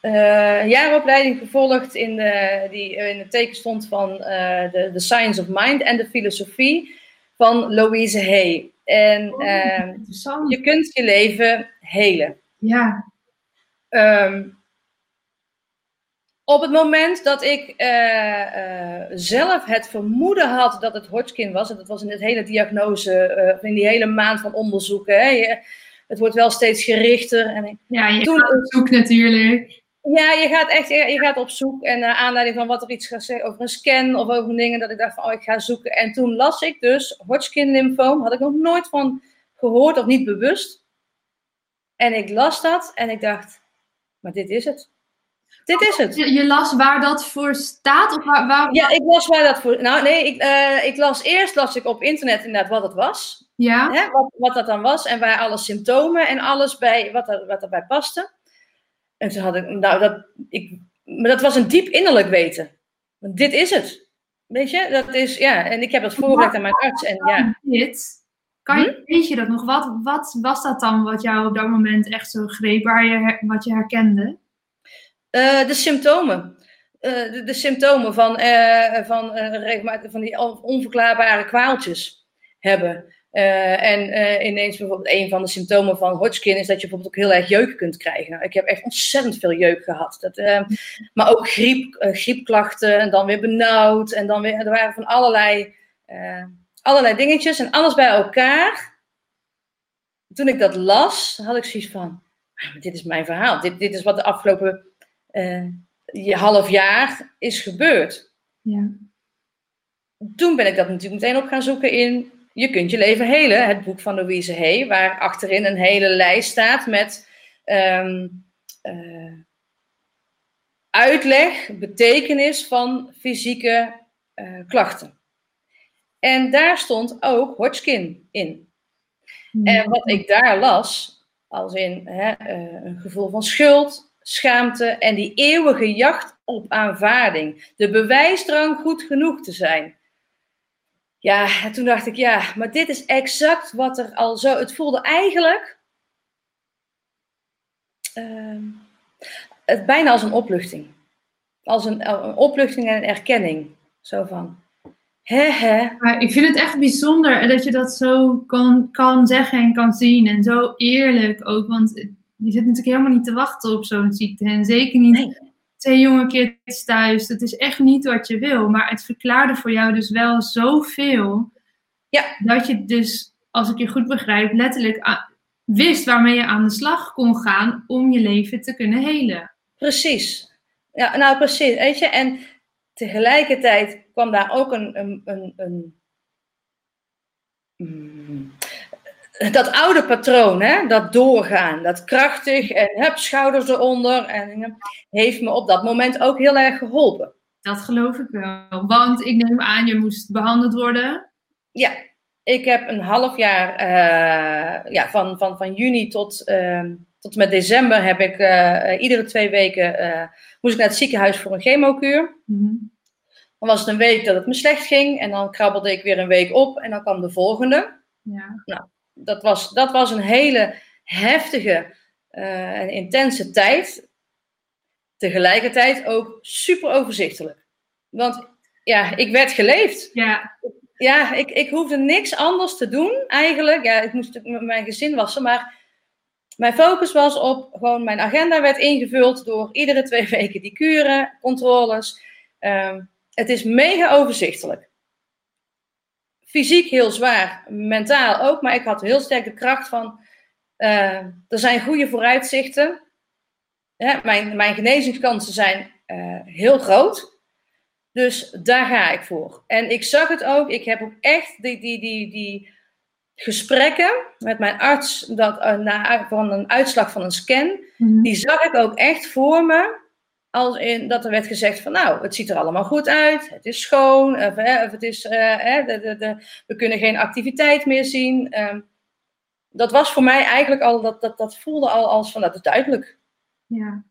Uh, een jaaropleiding gevolgd in de, die in het teken stond van uh, de, de Science of Mind en de filosofie van Louise Hay. En oh, uh, je kunt je leven helen. Ja. Um, Op het moment dat ik eh, eh, zelf het vermoeden had dat het Hodgkin was, en dat was in het hele diagnose, uh, in die hele maand van onderzoeken, hè, je, het wordt wel steeds gerichter. En ja, je toen, gaat op zoek natuurlijk. Ja, je gaat echt je gaat op zoek. En naar aanleiding van wat er iets gaat zeggen over een scan of over dingen, dat ik dacht van, oh, ik ga zoeken. En toen las ik dus Hodgkin lymfoom, had ik nog nooit van gehoord of niet bewust. En ik las dat en ik dacht, maar dit is het. Dit is het. Je, je, las waar dat voor staat? Of waar, waar... Ja, ik las waar dat voor... Nou, nee, ik, uh, ik las eerst las ik op internet inderdaad wat het was. Ja. Hè, wat, wat dat dan was en waar alle symptomen en alles bij, wat, er, wat erbij paste. En toen had ik, nou, dat, ik, maar dat was een diep innerlijk weten. Want dit is het. Weet je, dat is, ja, en ik heb het voorgelegd aan mijn arts. En ja. Dit, kan je, hm? weet je dat nog? Wat, wat was dat dan wat jou op dat moment echt zo greep, waar je, wat je herkende? Uh, de symptomen. Uh, de, de, symptomen van, uh, van, van die onverklaarbare kwaaltjes hebben. en ineens bijvoorbeeld een van de symptomen van Hodgkin is dat je bijvoorbeeld ook heel erg jeuk kunt krijgen. Nou, ik heb echt ontzettend veel jeuk gehad. Dat, maar ook griep, griepklachten en dan weer benauwd. En dan weer, er waren van allerlei, allerlei dingetjes en alles bij elkaar. Toen ik dat las, had ik zoiets van, ah, dit is mijn verhaal. Dit, dit is wat de afgelopen uh, half jaar is gebeurd. Ja. Toen ben ik dat natuurlijk meteen op gaan zoeken in Je kunt je leven helen, het boek van Louise Hay, waar achterin een hele lijst staat met um, uh, uitleg, betekenis van fysieke uh, klachten. En daar stond ook Hodgkin in. En wat ik daar las, als in hè, een gevoel van schuld, schaamte en die eeuwige jacht op aanvaarding. De bewijsdrang goed genoeg te zijn. Ja, en toen dacht ik, ja, maar dit is exact wat er al zo. Het voelde eigenlijk. Uh, het bijna als een opluchting. Als een, een, opluchting en een erkenning. Zo van. Hè. Maar ik vind het echt bijzonder dat je dat zo kan, kan zeggen en kan zien. En zo eerlijk ook. Want je zit natuurlijk helemaal niet te wachten op zo'n ziekte. En zeker niet nee. twee jonge kids thuis. Dat is echt niet wat je wil. Maar het verklaarde voor jou dus wel zoveel. Ja. Dat je dus, als ik je goed begrijp, letterlijk wist waarmee je aan de slag kon gaan om je leven te kunnen helen. Precies. Ja, nou precies. Weet je, en tegelijkertijd kwam daar ook een, een, een, een dat oude patroon, hè, dat doorgaan, dat krachtig en heb schouders eronder, en, heeft me op dat moment ook heel erg geholpen. Dat geloof ik wel. Want ik neem aan, je moest behandeld worden. Ja, ik heb een half jaar, uh, ja, van, van, van juni tot, uh, tot met december, heb ik uh, iedere twee weken, moest ik naar het ziekenhuis voor een chemokuur. Mm Dan was het een week dat het me slecht ging en dan krabbelde ik weer een week op en dan kwam de volgende. Ja. Nou, dat was, dat was een hele heftige uh, en intense tijd. Tegelijkertijd ook super overzichtelijk. Want ja, ik werd geleefd. Ja. Ja, ik, ik hoefde niks anders te doen eigenlijk. Ja, ik moest mijn gezin wassen, maar mijn focus was op gewoon mijn agenda werd ingevuld door iedere twee weken die kuren, controles. Um, het is mega overzichtelijk fysiek heel zwaar, mentaal ook, maar ik had heel sterk de kracht van, uh, er zijn goede vooruitzichten. mijn, mijn genezingskansen zijn uh, heel groot. Dus daar ga ik voor. En ik zag het ook, ik heb ook echt die, die, die, die gesprekken met mijn arts dat, uh, na, van een uitslag van een scan, mm-hmm. die zag ik ook echt voor me als in dat er werd gezegd van nou, het ziet er allemaal goed uit, het is schoon, of, of het is, uh, de, de, de, we kunnen geen activiteit meer zien. Um, dat was voor mij eigenlijk al, dat, dat, dat voelde al als van dat is duidelijk. Ja.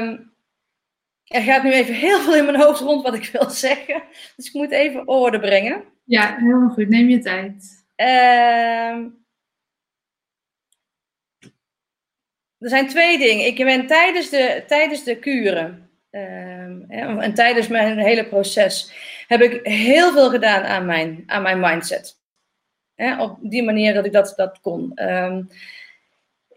Um, er gaat nu even heel veel in mijn hoofd rond wat ik wil zeggen, dus ik moet even orde brengen. Ja, helemaal goed, neem je tijd. Um, er zijn twee dingen. Ik ben tijdens de, tijdens de kuren um, en tijdens mijn hele proces heb ik heel veel gedaan aan mijn, aan mijn mindset. op die manier dat ik dat, dat kon. Um,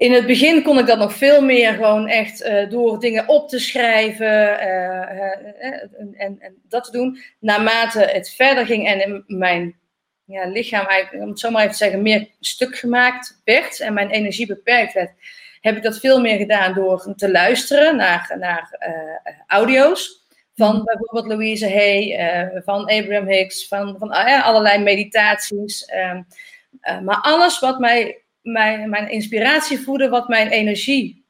in het begin kon ik dat nog veel meer gewoon echt uh, door dingen op te schrijven en, en, en, dat te doen. Naarmate het verder ging en in mijn ja, lichaam, om het zo maar even te zeggen, meer stuk gemaakt werd en mijn energie beperkt werd, heb ik dat veel meer gedaan door te luisteren naar, naar audio's. Van mhm. bijvoorbeeld Louise Hay, van Abraham Hicks, van, van allerlei meditaties. Ehm, maar alles wat mij, mijn, mijn inspiratie voedde, wat mijn energie.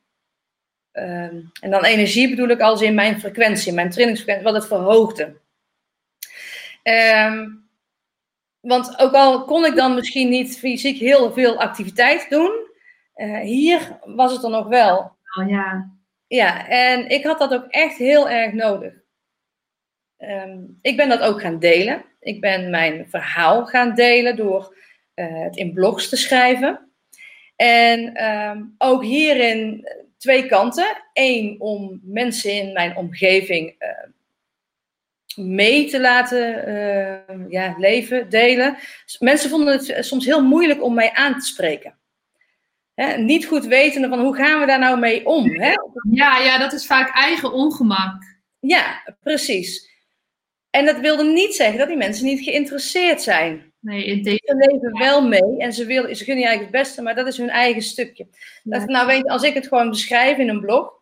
Ehm, en dan energie bedoel ik als in mijn frequentie, mijn trainingsfrequentie, wat het verhoogde. Um, want ook al kon ik dan misschien niet fysiek heel veel activiteit doen, uh, hier was het er nog wel. Oh, ja. Ja, en ik had dat ook echt heel erg nodig. Um, ik ben dat ook gaan delen. Ik ben mijn verhaal gaan delen door uh, het in blogs te schrijven. En um, ook hierin twee kanten. Eén, om mensen in mijn omgeving uh, mee te laten uh, ja, leven, delen. Mensen vonden het soms heel moeilijk om mij aan te spreken. Hè, niet goed wetende van hoe gaan we daar nou mee om. Hè? Ja, ja, dat is vaak eigen ongemak. Ja, precies. En dat wilde niet zeggen dat die mensen niet geïnteresseerd zijn. Nee, in. Ze leven wel mee en ze, willen, ze gunnen eigenlijk het beste, maar dat is hun eigen stukje. Ja. Dat, nou weet, als ik het gewoon beschrijf in een blog,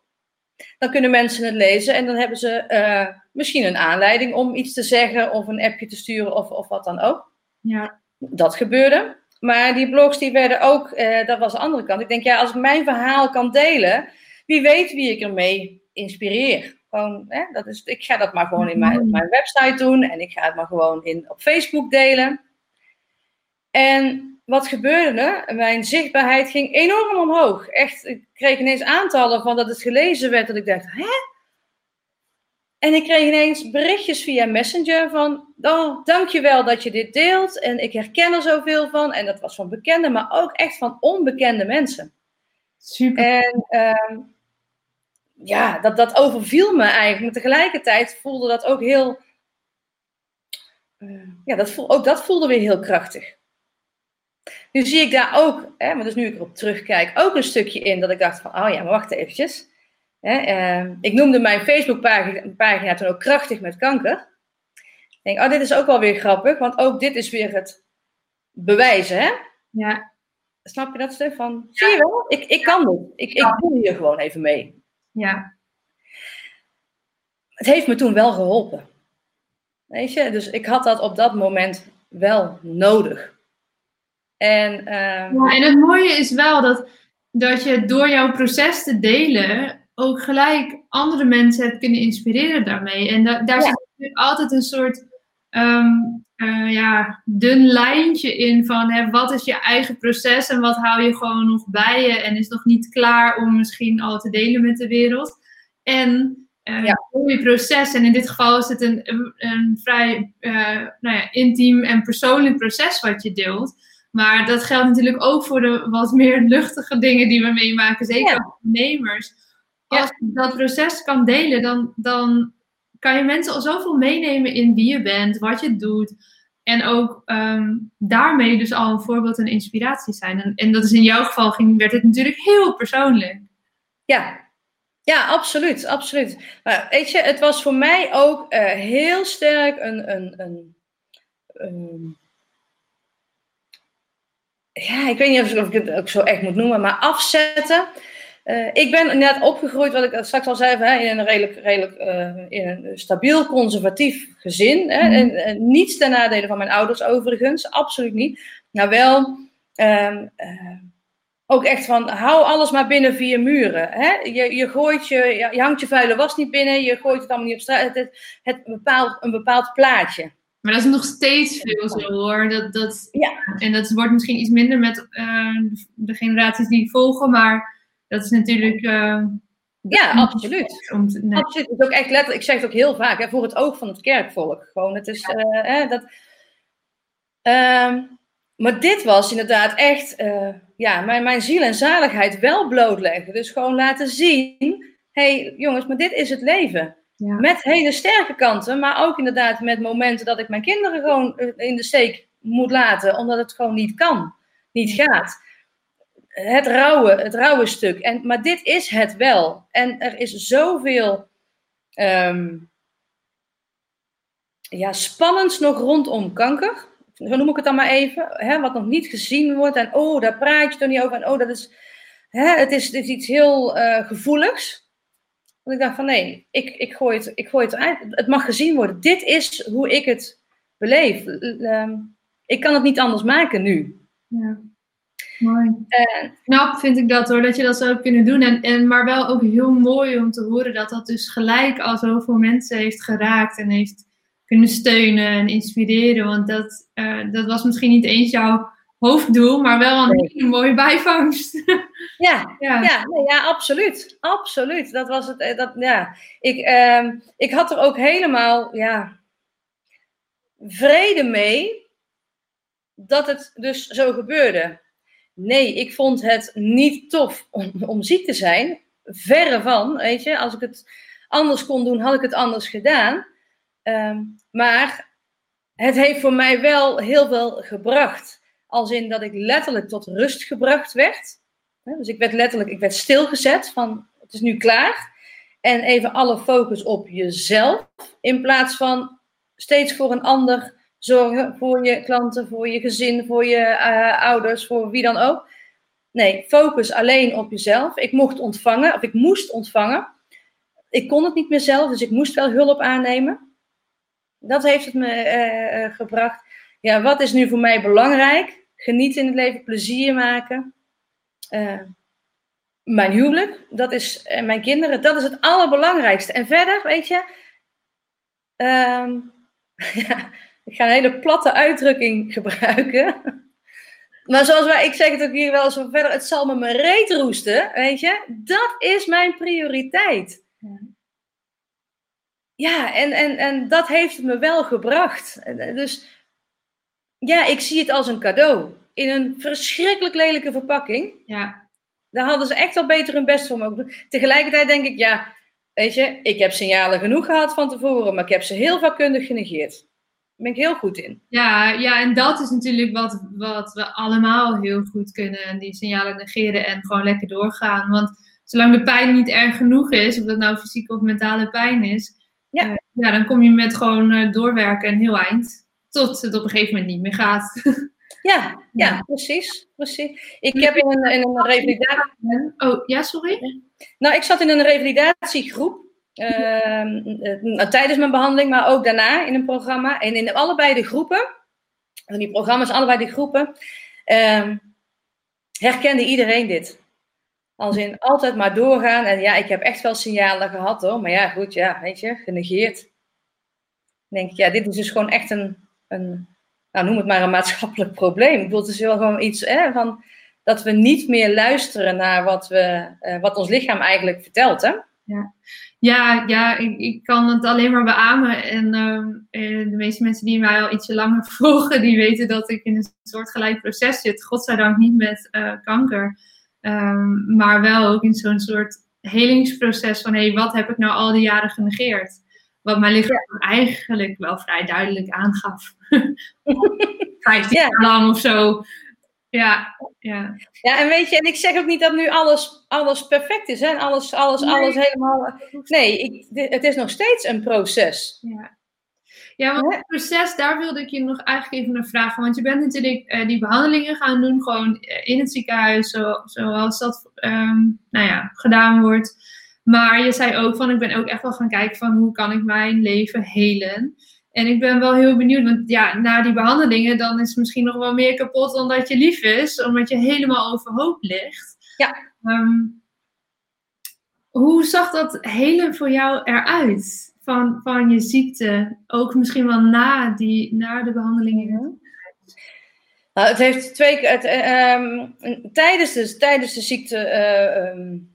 dan kunnen mensen het lezen en dan hebben ze uh, misschien een aanleiding om iets te zeggen of een appje te sturen of, of wat dan ook. Ja. Dat gebeurde. Maar die blogs die werden ook, uh, dat was de andere kant. Ik denk, ja, als ik mijn verhaal kan delen, wie weet wie ik ermee inspireer. Gewoon, hè, dat is, ik ga dat maar gewoon in mijn, mijn website doen en ik ga het maar gewoon in, op Facebook delen. En wat gebeurde? Mijn zichtbaarheid ging enorm omhoog. Echt, ik kreeg ineens aantallen van dat het gelezen werd. Dat ik dacht, hè? En ik kreeg ineens berichtjes via Messenger van, oh, dankjewel dat je dit deelt. En ik herken er zoveel van. En dat was van bekende, maar ook echt van onbekende mensen. Super. En uh, ja, dat, dat overviel me eigenlijk. Maar tegelijkertijd voelde dat ook heel, uh, ja, dat voel, ook dat voelde weer heel krachtig. Nu zie ik daar ook, hè, maar dus nu ik erop terugkijk, ook een stukje in dat ik dacht van, oh ja, maar wacht eventjes. Hè, eh, ik noemde mijn Facebookpagina pagina toen ook krachtig met kanker. Ik denk, oh, dit is ook wel weer grappig, want ook dit is weer het bewijzen, hè? Ja. Snap je dat, Stefan? Zie je wel? Ik, ik kan dit. Ik, ik doe hier gewoon even mee. Ja. Het heeft me toen wel geholpen. Weet je, dus ik had dat op dat moment wel nodig. En, um... ja, en het mooie is wel dat, dat je door jouw proces te delen ook gelijk andere mensen hebt kunnen inspireren daarmee. En da daar ja. zit natuurlijk altijd een soort um, uh, ja, dun lijntje in van hè, wat is je eigen proces en wat hou je gewoon nog bij je en is nog niet klaar om misschien al te delen met de wereld. En uh, ja. je proces, en in dit geval is het een, een, een vrij uh, nou ja, intiem en persoonlijk proces wat je deelt. Maar dat geldt natuurlijk ook voor de wat meer luchtige dingen die we meemaken, zeker als ondernemers. Als je dat proces kan delen, dan, dan kan je mensen al zoveel meenemen in wie je bent, wat je doet. En ook um, daarmee dus al een voorbeeld en inspiratie zijn. En, en dat is in jouw geval, ging, werd het natuurlijk heel persoonlijk. Ja, ja, absoluut, absoluut. Maar weet je, het was voor mij ook uh, heel sterk een, een, een, een ja, ik weet niet of ik het ook zo echt moet noemen, maar afzetten. Uh, ik ben net opgegroeid, wat ik straks al zei, hè, in een redelijk, redelijk uh, in een stabiel conservatief gezin. Hè, mm. en, en, niets ten nadele van mijn ouders overigens, absoluut niet. Nou wel, um, uh, ook echt van, hou alles maar binnen vier muren. Hè? Je, je, gooit je, je hangt je vuile was niet binnen, je gooit het allemaal niet op straat. Het, het, het bepaalt een bepaald plaatje. Maar dat is nog steeds veel zo hoor. Dat, dat, ja. En dat wordt misschien iets minder met uh, de generaties die volgen, maar dat is natuurlijk. Uh, ja, absoluut. Om te, nee. Absoluut. Het is ook echt letterlijk, ik zeg het ook heel vaak, hè, voor het oog van het kerkvolk. Gewoon, het is. Ja. Uh, dat, um, maar dit was inderdaad echt, ja, mijn, mijn ziel en zaligheid wel blootleggen. Dus gewoon laten zien: hé hey, jongens, maar dit is het leven. Met hele sterke kanten, maar ook inderdaad met momenten dat ik mijn kinderen gewoon eh, in de steek moet laten, omdat het gewoon niet kan, niet gaat. het rauwe, het rauwe stuk. En, maar dit is het wel. En er is zoveel um, ja, spannends nog rondom kanker. Zo noem ik het dan maar even. Hè, wat nog niet gezien wordt. En oh, daar praat je toch niet over. En oh, dat is, hè, het, is, het is iets heel uh, gevoeligs. Ik dacht van nee, ik, ik, gooi het, ik gooi het uit. Het mag gezien worden. Dit is hoe ik het beleef. Ehm, ik kan het niet anders maken nu. Ja. Mooi. Knap vind ik dat hoor, dat je dat zo hebt kunnen doen. En, en, maar wel ook heel mooi om te horen dat dat dus gelijk al zoveel mensen heeft geraakt en heeft kunnen steunen en inspireren. Want dat, uh, dat was misschien niet eens jouw hoofddoel, maar wel een hele mooie bijvangst. Ja, ja. Ja, nee, ja, absoluut. Absoluut. Dat was het. eh, Dat, ja. ik, uh, ik had er ook helemaal ja, vrede mee dat het dus zo gebeurde. Nee, ik vond het niet tof om, om ziek te zijn. Verre van, weet je. Als ik het anders kon doen, had ik het anders gedaan. Um, maar het heeft voor mij wel heel veel gebracht. Als in dat ik letterlijk tot rust gebracht werd. Dus ik werd letterlijk, ik werd stilgezet van het is nu klaar. En even alle focus op jezelf. In plaats van steeds voor een ander zorgen. Voor je klanten, voor je gezin, voor je uh, ouders, voor wie dan ook. Nee, focus alleen op jezelf. Ik mocht ontvangen, of ik moest ontvangen. Ik kon het niet meer zelf, dus ik moest wel hulp aannemen. Dat heeft het me uh, gebracht. Ja, wat is nu voor mij belangrijk? Genieten in het leven, plezier maken. Uh, mijn huwelijk, dat is, en mijn kinderen, dat is het allerbelangrijkste. En verder, weet je, um, ja, ik ga een hele platte uitdrukking gebruiken. Maar zoals wij, ik zeg het ook hier wel zo verder, het zal me mijn reet roesten, weet je. Dat is mijn prioriteit. Ja, ja en, en, en dat heeft het me wel gebracht. Dus ja, ik zie het als een cadeau. In een verschrikkelijk lelijke verpakking. Ja. Daar hadden ze echt wel beter hun best voor mogen doen. Tegelijkertijd denk ik, ja, weet je, ik heb signalen genoeg gehad van tevoren, maar ik heb ze heel vakkundig genegeerd ben ik heel goed in. Ja, ja en dat is natuurlijk wat, wat we allemaal heel goed kunnen. Die signalen negeren en gewoon lekker doorgaan. Want zolang de pijn niet erg genoeg is, of dat nou fysieke of mentale pijn is, ja. Uh, ja dan kom je met gewoon uh, doorwerken een heel eind. Tot het op een gegeven moment niet meer gaat. Ja, ja, precies, precies. Ik heb in een, in een revalidatie... Oh, ja, sorry? Nou, ik zat in een revalidatiegroep. Uh, tijdens mijn behandeling, maar ook daarna in een programma. En in allebei de groepen, in die programma's, allebei de groepen, uh, herkende iedereen dit. Als in altijd maar doorgaan. En ja, ik heb echt wel signalen gehad hoor. Maar ja, goed, ja, weet je, genegeerd. Dan denk ik, ja, dit is dus gewoon echt een, een nou noem het maar een maatschappelijk probleem. Ik bedoel, het is wel gewoon iets hè, van dat we niet meer luisteren naar wat, we, uh, wat ons lichaam eigenlijk vertelt. Hè? Ja, ja, ja ik, ik, kan het alleen maar beamen. En uh, de meeste mensen die mij al ietsje langer volgen, die weten dat ik in een soort gelijk proces zit. Godzijdank niet met uh, kanker, um, maar wel ook in zo'n soort helingsproces van hé, hey, wat heb ik nou al die jaren genegeerd? Wat mijn lichaam ja. eigenlijk wel vrij duidelijk aangaf. Vijftien ja. jaar lang of zo. Ja, ja. Ja, en weet je, en ik zeg ook niet dat nu alles, alles perfect is, hè? Alles, alles, nee. alles helemaal. Nee, ik, het is nog steeds een proces. Ja. Ja, want het proces, daar wilde ik je nog eigenlijk even naar vragen. Want je bent natuurlijk uh, die behandelingen gaan doen, gewoon in het ziekenhuis, zo, zoals dat um, nou ja, gedaan wordt. Maar je zei ook van, ik ben ook echt wel gaan kijken van, hoe kan ik mijn leven helen? En ik ben wel heel benieuwd, want ja, na die behandelingen, dan is het misschien nog wel meer kapot dan dat je lief is, omdat je helemaal overhoop ligt. Ja. Um, hoe zag dat helen voor jou eruit? Van, van je ziekte, ook misschien wel na, die, na de behandelingen? Nou, het heeft twee keer. Um, tijdens, de, tijdens de ziekte uh, um,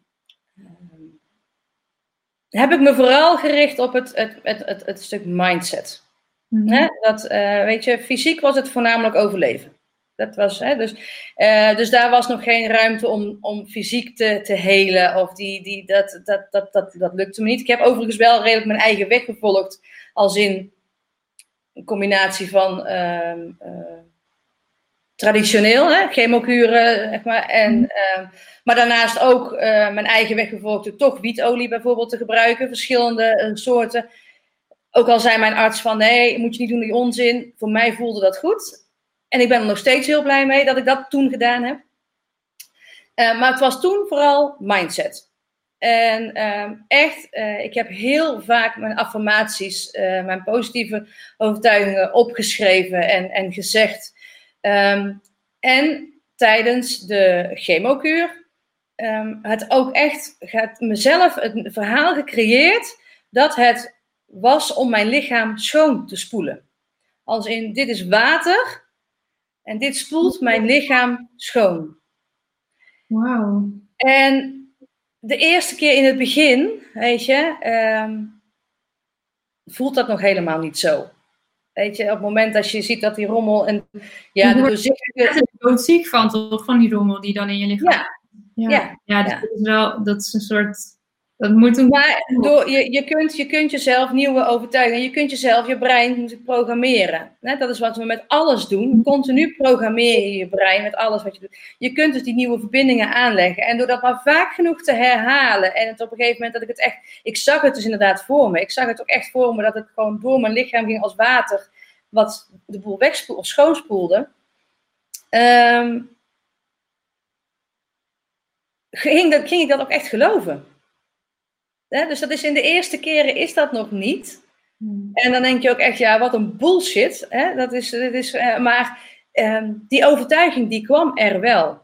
heb ik me vooral gericht op het, het, het, het, het stuk mindset. Mm -hmm. Dat, uh, weet je, fysiek was het voornamelijk overleven. Dat was, hè, dus, uh, dus daar was nog geen ruimte om, om fysiek te, te helen. Of die, die, dat, dat, dat, dat, dat lukte me niet. Ik heb overigens wel redelijk mijn eigen weg gevolgd. Als in een combinatie van uh, traditioneel, hè, chemokuren, zeg maar. En, ehm, maar daarnaast ook eh, mijn eigen weg gevolgd toch wietolie bijvoorbeeld te gebruiken, verschillende eh, soorten. Ook al zei mijn arts van nee, moet je niet doen die onzin. Voor mij voelde dat goed. En ik ben er nog steeds heel blij mee dat ik dat toen gedaan heb. Uh, maar het was toen vooral mindset. En ehm, echt, ik heb heel vaak mijn affirmaties, mijn positieve overtuigingen opgeschreven en, en gezegd. Ehm, en tijdens de chemokuur um, het ook echt gaat mezelf het verhaal gecreëerd dat het was om mijn lichaam schoon te spoelen. Als in dit is water en dit spoelt mijn lichaam schoon. Wauw. En de eerste keer in het begin, weet je, um, voelt dat nog helemaal niet zo. Weet je, op het moment dat je ziet dat die rommel en ja, de doorzichtige... Je ziek van toch, van die rommel die dan in je lichaam... Ja. Ja, ja, ja, dat, Is wel, dat is een soort... Dat moet een... Maar door, je, je, kunt, je kunt jezelf nieuwe overtuigingen, je kunt jezelf, je brein programmeren. Dat is wat we met alles doen. Continu programmeer je je brein met alles wat je doet. Je kunt dus die nieuwe verbindingen aanleggen. En door dat maar vaak genoeg te herhalen. En het op een gegeven moment dat ik het echt. Ik zag het dus inderdaad voor me. Ik zag het ook echt voor me dat het gewoon door mijn lichaam ging als water. Wat de boel wegspoelde of schoonspoelde. Um, ging, dat, ging ik dat ook echt geloven. Dus dat is in de eerste keren is dat nog niet. Hmm. En dan denk je ook echt, ja, wat een bullshit. Hè? Dat is, dat is, uh, maar uh, die overtuiging die kwam er wel.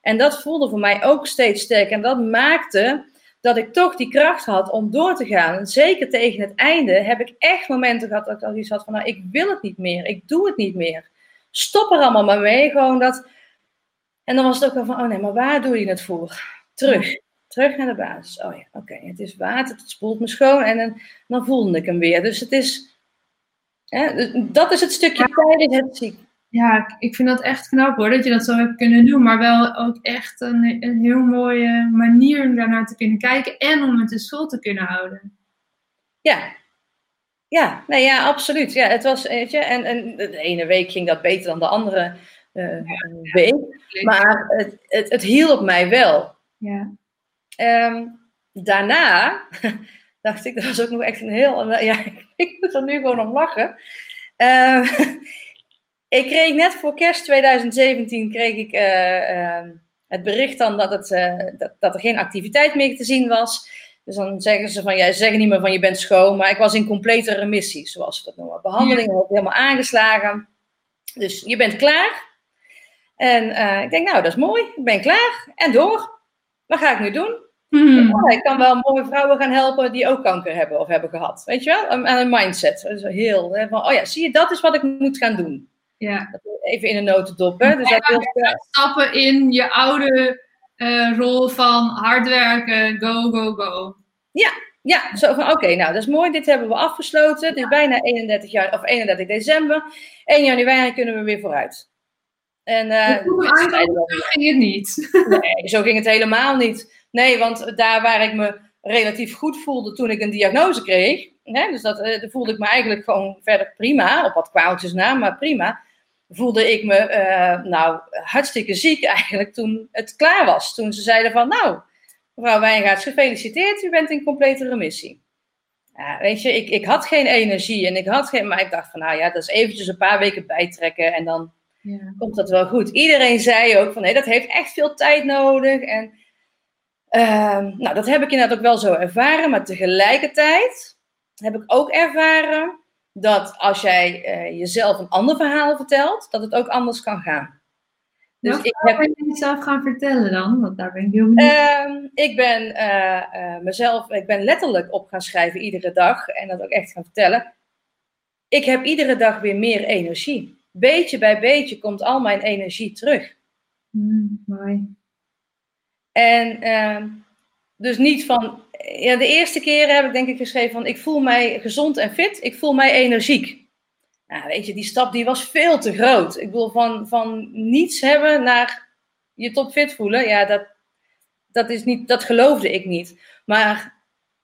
En dat voelde voor mij ook steeds sterk. En dat maakte dat ik toch die kracht had om door te gaan. En zeker tegen het einde heb ik echt momenten gehad dat ik al iets had van, nou, ik wil het niet meer. Ik doe het niet meer. Stop er allemaal maar mee. Gewoon dat en dan was het ook wel van, oh nee, maar waar doe je het voor? Terug. Terug naar de basis. Oh ja, oké, het is water, het spoelt me schoon en dan, dan voelde ik hem weer. Dus het is, hè, dus dat is het stukje ja. tijdens het ziek. Ja, ik vind dat echt knap hoor, dat je dat zo hebt kunnen doen. Maar wel ook echt een, een heel mooie manier om daarnaar te kunnen kijken en om het dus vol te kunnen houden. Ja, ja, nee, ja, absoluut. Ja, het was, weet je, en, en de ene week ging dat beter dan de andere uh, week. Maar het, het, het hielp mij wel. Ja. Um, daarna dacht ik, dat was ook nog echt een heel. Ja, ik moet er nu gewoon om lachen. Uh, ik kreeg net voor kerst 2017 kreeg ik uh, het bericht dan dat, het, dat, dat, er geen activiteit meer te zien was. Dus dan zeggen ze van, ja, ze zeggen niet meer van je bent schoon, maar ik was in complete remissie, zoals ze dat noemen. Behandeling ja. helemaal aangeslagen. Dus je bent klaar. En uh, ik denk, nou, dat is mooi. Ik ben klaar. En door. Wat ga ik nu doen? Mm. Oh, ik kan wel mooie vrouwen gaan helpen die ook kanker hebben of hebben gehad. Weet je wel? Aan een mindset. Dus heel, hè, van, oh ja, zie je, dat is wat ik moet gaan doen. Ja. Even in een notendop. Hè? Dus dat stappen in je oude uh, rol van hard werken, go, go, go. Ja, ja, zo van oké, nou dat is mooi, dit hebben we afgesloten. Het is bijna 31, jaar, of 31 december. 1 januari kunnen we weer vooruit. En, uh, zo ging het niet. Nee, zo ging het helemaal niet. Nee, want daar waar ik me relatief goed voelde toen ik een diagnose kreeg, hè, dus dat, uh, voelde ik me eigenlijk gewoon verder prima, op wat kwaaltjes na, maar prima, voelde ik me uh, nou hartstikke ziek eigenlijk toen het klaar was. Toen ze zeiden van, nou, mevrouw Wijngaards, gefeliciteerd, u bent in complete remissie. Ja, weet je, ik, ik had geen energie en ik had geen, maar ik dacht van, nou ja, dat is eventjes een paar weken bijtrekken en dan ja. komt dat wel goed. Iedereen zei ook van nee, dat heeft echt veel tijd nodig. En nou, dat heb ik inderdaad ook wel zo ervaren. Maar tegelijkertijd heb ik ook ervaren dat als jij uh, jezelf een ander verhaal vertelt, dat het ook anders kan gaan. Dus ik heb je jezelf gaan vertellen dan? Want daar ben ik heel benieuwd. Uh, ik ben uh, mezelf, ik ben letterlijk op gaan schrijven iedere dag en dat ook echt gaan vertellen. Ik heb iedere dag weer meer energie beetje bij beetje komt al mijn energie terug. Mm, mooi. En ehm, dus niet van, ja, de eerste keren heb ik denk ik geschreven van, ik voel mij gezond en fit, ik voel mij energiek. Nou, weet je, die stap die was veel te groot. Ik bedoel, van, van niets hebben naar je topfit voelen, ja, dat, dat, is niet, dat geloofde ik niet. Maar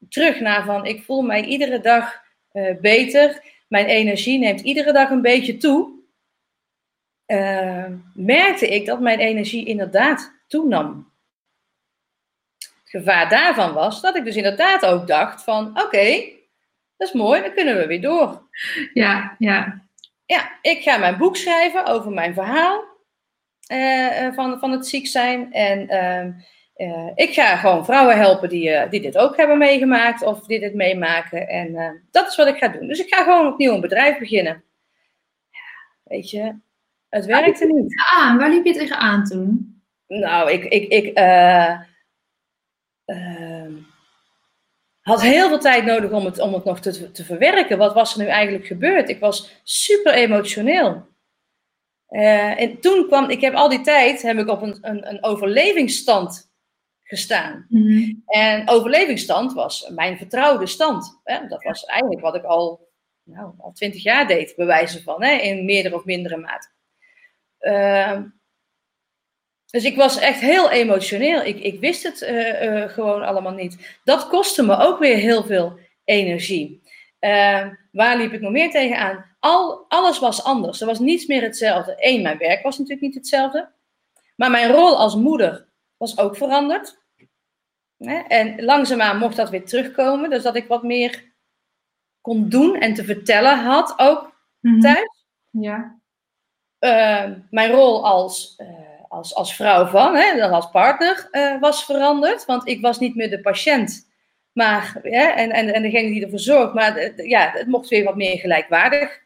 terug naar van, ik voel mij iedere dag uh, beter, mijn energie neemt iedere dag een beetje toe. uh, merkte ik dat mijn energie inderdaad toenam. Gevaar daarvan was dat ik dus inderdaad ook dacht van oké, dat is mooi, dan kunnen we weer door. Ja, ja. Ja, ik ga mijn boek schrijven over mijn verhaal uh, van, van het ziek zijn. En uh, ik ga gewoon vrouwen helpen die, die dit ook hebben meegemaakt of die dit meemaken. En dat is wat ik ga doen. Dus ik ga gewoon opnieuw een bedrijf beginnen. Ja, weet je, het werkte niet. Aan? Waar liep je tegenaan toen? Nou, ik, ik, ik had heel veel tijd nodig om het, om het nog te, te verwerken. Wat was er nu eigenlijk gebeurd? Ik was super emotioneel. Uh, en toen kwam, ik heb al die tijd heb ik op een, een, een overlevingsstand gestaan. Mhm. En overlevingsstand was mijn vertrouwde stand. Hè? Dat was eigenlijk wat ik al, nou, al twintig jaar deed, bewijzen van, hè? in meerdere of mindere mate. Uh, dus ik was echt heel emotioneel. Ik, ik wist het uh, uh, gewoon allemaal niet. Dat kostte me ook weer heel veel energie. Uh, waar liep ik nog meer tegenaan? Al, alles was anders. Er was niets meer hetzelfde. Eén, mijn werk was natuurlijk niet hetzelfde. Maar mijn rol als moeder was ook veranderd. En langzaamaan mocht dat weer terugkomen. Dus dat ik wat meer kon doen en te vertellen had ook mm -hmm. thuis. Ja. mijn rol als als, als vrouw van, hè, dan als partner, uh, was veranderd. Want ik was niet meer de patiënt, maar, hè, en, en, en degene die ervoor zorgt. Maar uh, ja, het mocht weer wat meer gelijkwaardig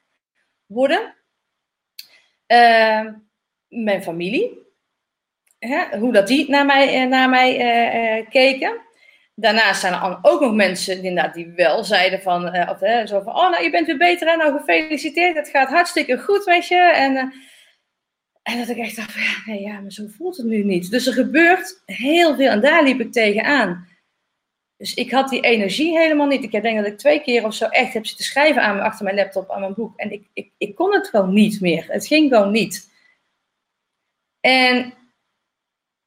worden. Uh, mijn familie, hè, hoe dat die naar mij, naar mij keken. Daarnaast zijn er ook nog mensen inderdaad, die wel zeiden van, of, zo van, oh nou je bent weer beter en nou gefeliciteerd, het gaat hartstikke goed met je. En en dat ik echt dacht, ja, nee, ja, maar zo voelt het nu niet. Dus er gebeurt heel veel en daar liep ik tegenaan. Dus ik had die energie helemaal niet. Ik denk dat ik twee keer of zo echt heb zitten schrijven aan, achter mijn laptop, aan mijn boek. En ik, ik, ik kon het gewoon niet meer. Het ging gewoon niet. En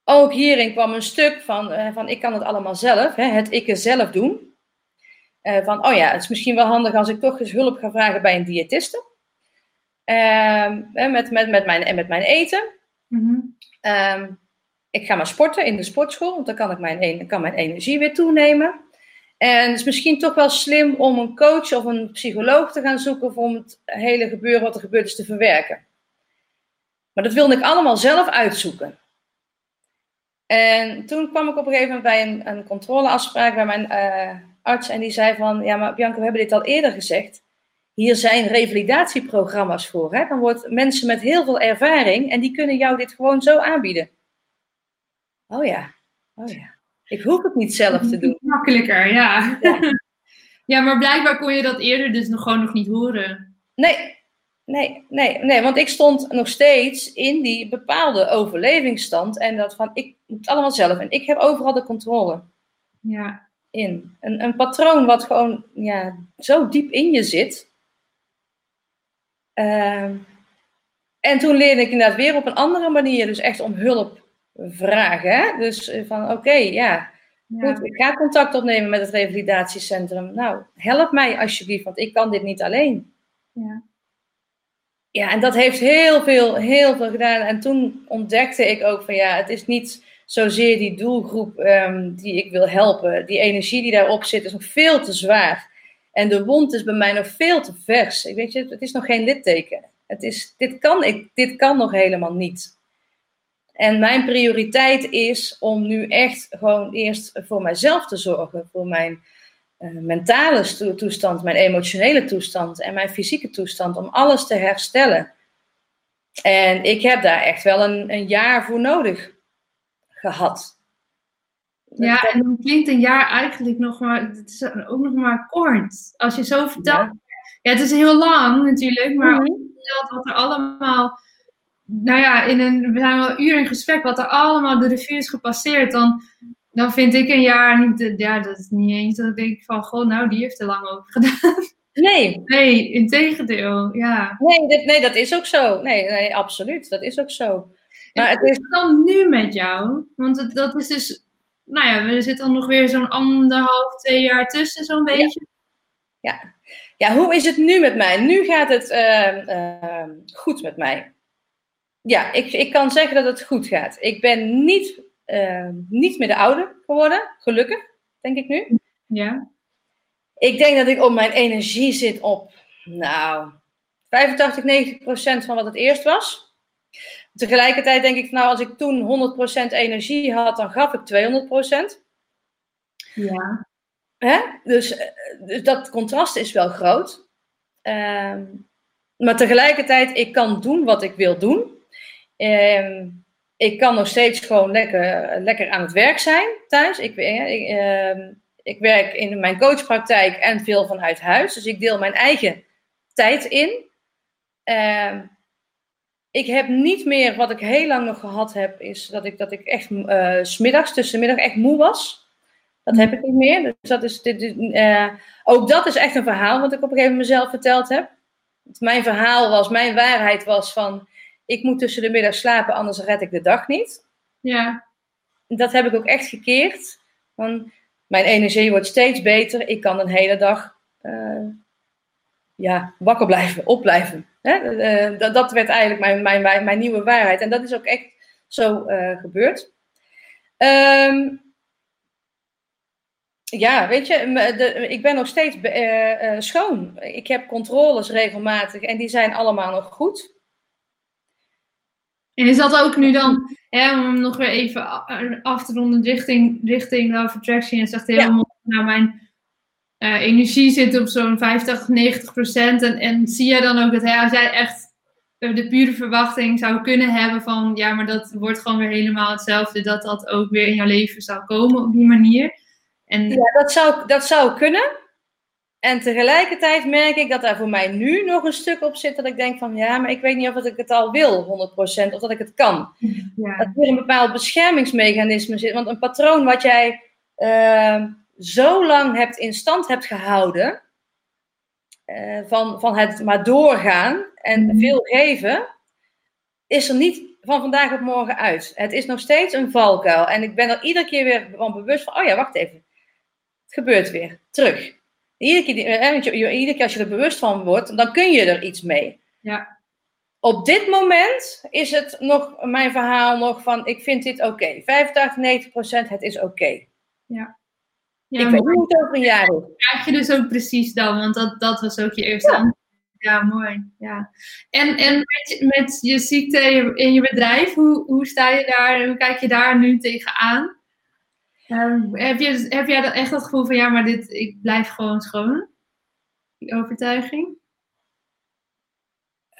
ook hierin kwam een stuk van, uh, van ik kan het allemaal zelf, hè, het ik zelf doen. Uh, van, oh ja, het is misschien wel handig als ik toch eens hulp ga vragen bij een diëtiste. Um, met, met, met, mijn, met mijn eten. Mm-hmm. Um, ik ga maar sporten in de sportschool, want dan kan, ik mijn, kan mijn energie weer toenemen. En het is misschien toch wel slim om een coach of een psycholoog te gaan zoeken om het hele gebeuren wat er gebeurd is te verwerken. Maar dat wilde ik allemaal zelf uitzoeken. En toen kwam ik op een gegeven moment bij een, een controleafspraak bij mijn uh, arts en die zei van, ja maar Bianca, we hebben dit al eerder gezegd hier zijn revalidatieprogramma's voor. Hè? Dan wordt mensen met heel veel ervaring en die kunnen jou dit gewoon zo aanbieden. Oh ja, oh ja. Ik hoef het niet zelf te doen. Makkelijker, ja. ja. ja. maar blijkbaar kon je dat eerder dus nog gewoon nog niet horen. Nee, nee, nee, nee. Want ik stond nog steeds in die bepaalde overlevingsstand. En dat van, ik moet het allemaal zelf. En ik heb overal de controle. Ja. In. Een, een patroon wat gewoon ja, zo diep in je zit en toen leerde ik inderdaad weer op een andere manier, dus echt om hulp vragen. Hè? Dus eh, van oké, okay, ja, goed, ik ga contact opnemen met het revalidatiecentrum. Nou, help mij alsjeblieft, want ik kan dit niet alleen. Ja. Ja, en dat heeft heel veel, heel veel gedaan. En toen ontdekte ik ook van ja, het is niet zozeer die doelgroep um, die ik wil helpen. Die energie die daarop zit is nog veel te zwaar. En de wond is bij mij nog veel te vers. Ik weet je, het is nog geen litteken. Het is, dit, kan ik, dit kan nog helemaal niet. En mijn prioriteit is om nu echt gewoon eerst voor mijzelf te zorgen. Voor mijn uh, mentale toestand, mijn emotionele toestand en mijn fysieke toestand. Om alles te herstellen. En ik heb daar echt wel een, een jaar voor nodig gehad. Ja, en dan klinkt een jaar eigenlijk nog maar, het is ook nog maar kort. Als je zo vertelt. Ja, het is heel lang natuurlijk, maar als je vertelt wat er allemaal, nou ja, in een, we zijn wel uur in gesprek, wat er allemaal de revue is gepasseerd, dan, dan vind ik een jaar niet, ja, dat is niet eens dat ik denk van, goh, nou, die heeft er lang over gedaan. Nee. Nee, in tegendeel, ja. Nee, dat, nee, dat is ook zo. Nee, nee, absoluut, dat is ook zo. Maar het is dan nu met jou? Want het, dat is dus nou ja, er zit dan nog weer zo'n anderhalf, twee jaar tussen, zo'n beetje. Ja. ja. hoe is het nu met mij? Nu gaat het uh, uh, goed met mij. ja, ik, ik kan zeggen dat het goed gaat. Ik ben niet, uh, niet meer de oude geworden, gelukkig, denk ik nu. Ja. Ik denk dat ik op mijn energie zit op, nou, 85, 90 procent van wat het eerst was. Tegelijkertijd denk ik, nou, als ik toen 100% energie had, dan gaf ik 200 procent. Ja. Hè? Dus, eh, dus dat contrast is wel groot. Ehm, maar tegelijkertijd, ik kan doen wat ik wil doen. Ehm, ik kan nog steeds gewoon lekker, lekker aan het werk zijn thuis. Ik, eh, ik, ehm, ik werk in mijn coachpraktijk en veel vanuit huis. Dus ik deel mijn eigen tijd in. Ik heb niet meer wat ik heel lang nog gehad heb, is dat ik, dat ik echt uh, smiddags, tussenmiddag echt moe was. Dat heb ik niet meer. Dus dat is, dit, uh, ook dat is echt een verhaal wat ik op een gegeven moment mezelf verteld heb. Mijn verhaal was, mijn waarheid was van, ik moet tussen de middag slapen, anders red ik de dag niet. Ja. Dat heb ik ook echt gekeerd. Want mijn energie wordt steeds beter. Ik kan een hele dag uh, ja, wakker blijven, opblijven. Hè? Uh, dat, dat, werd eigenlijk mijn, mijn, mijn, nieuwe waarheid. En dat is ook echt zo gebeurd. Um, ja, weet je, de, ik ben nog steeds uh, uh, schoon. Ik heb controles regelmatig en die zijn allemaal nog goed. En is dat ook nu dan, hè, om nog weer even af te ronden richting, richting Love Attraction, je zegt helemaal, ja. nou mijn uh, energie zit op zo'n 50, 90 procent. En, en zie jij dan ook dat hè, als jij echt de pure verwachting zou kunnen hebben van, ja, maar dat wordt gewoon weer helemaal hetzelfde, dat dat ook weer in jouw leven zou komen op die manier? En... Ja, dat zou, dat zou kunnen. En tegelijkertijd merk ik dat daar voor mij nu nog een stuk op zit dat ik denk van ja, maar ik weet niet of ik het al wil, 100%, of dat ik het kan. Ja. Dat er een bepaald beschermingsmechanisme zit. Want een patroon wat jij uh, zo lang hebt in stand hebt gehouden, uh, van, van het maar doorgaan en mm. veel geven, is er niet van vandaag op morgen uit. Het is nog steeds een valkuil. En ik ben er iedere keer weer van bewust van, oh ja, wacht even het gebeurt weer. Terug. Iedere keer, eh, iedere keer als je er bewust van wordt, dan kun je er iets mee. Ja. Op dit moment is het nog mijn verhaal nog van, ik vind dit oké. Okay. 85, 90 procent, het is oké. Okay. Ja. Ja. Ik weet niet hoe het over een jaar is. Krijg je dus ook precies dan, want dat, dat was ook je eerste ja. Ja, mooi. Ja. En, en met, met je ziekte in je bedrijf, hoe, hoe sta je daar, hoe kijk je daar nu tegenaan? Um, heb, je, heb jij dan echt het gevoel van ja, maar dit, ik blijf gewoon schoon? Die overtuiging?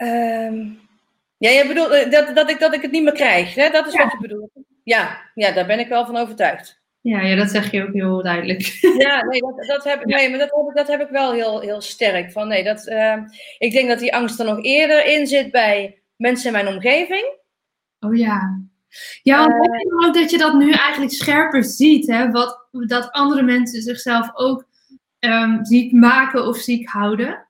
Um, ja, je bedoelt eh, dat, dat, ik, dat ik het niet meer krijg, hè? dat is wat je bedoelt. Ja, ja, daar ben ik wel van overtuigd. Ja, ja, dat zeg je ook heel duidelijk. Ja, nee, dat, dat, heb, nee maar dat, heb, dat heb ik wel heel, heel sterk. Van, nee, dat, uh, ik denk dat die angst er nog eerder in zit bij mensen in mijn omgeving. Oh ja. Ja, want uh, je ook dat je dat nu eigenlijk scherper ziet, hè? Wat, dat andere mensen zichzelf ook um, ziek maken of ziek houden.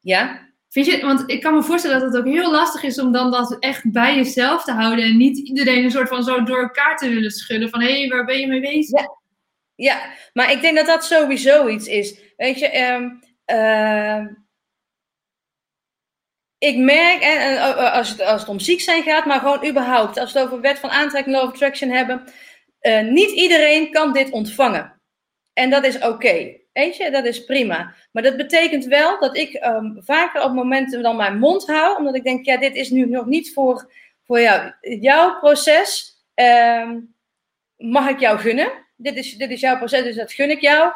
Ja. Vind je, want ik kan me voorstellen dat het ook heel lastig is om dan dat echt bij jezelf te houden en niet iedereen een soort van zo door elkaar te willen schudden van hé, hey, waar ben je mee bezig? Ja. ja, maar ik denk dat dat sowieso iets is. Weet je, um, uh, ik merk, en, als, het, als het om ziek zijn gaat, maar gewoon überhaupt, als we het over wet van aantrekking, law of attraction hebben, uh, niet iedereen kan dit ontvangen. En dat is oké. Weet je, dat is prima. Maar dat betekent wel dat ik um, vaker op momenten dan mijn mond hou, omdat ik denk, ja, dit is nu nog niet voor, voor jou. Jouw proces um, mag ik jou gunnen. Dit is, dit is jouw proces, dus dat gun ik jou.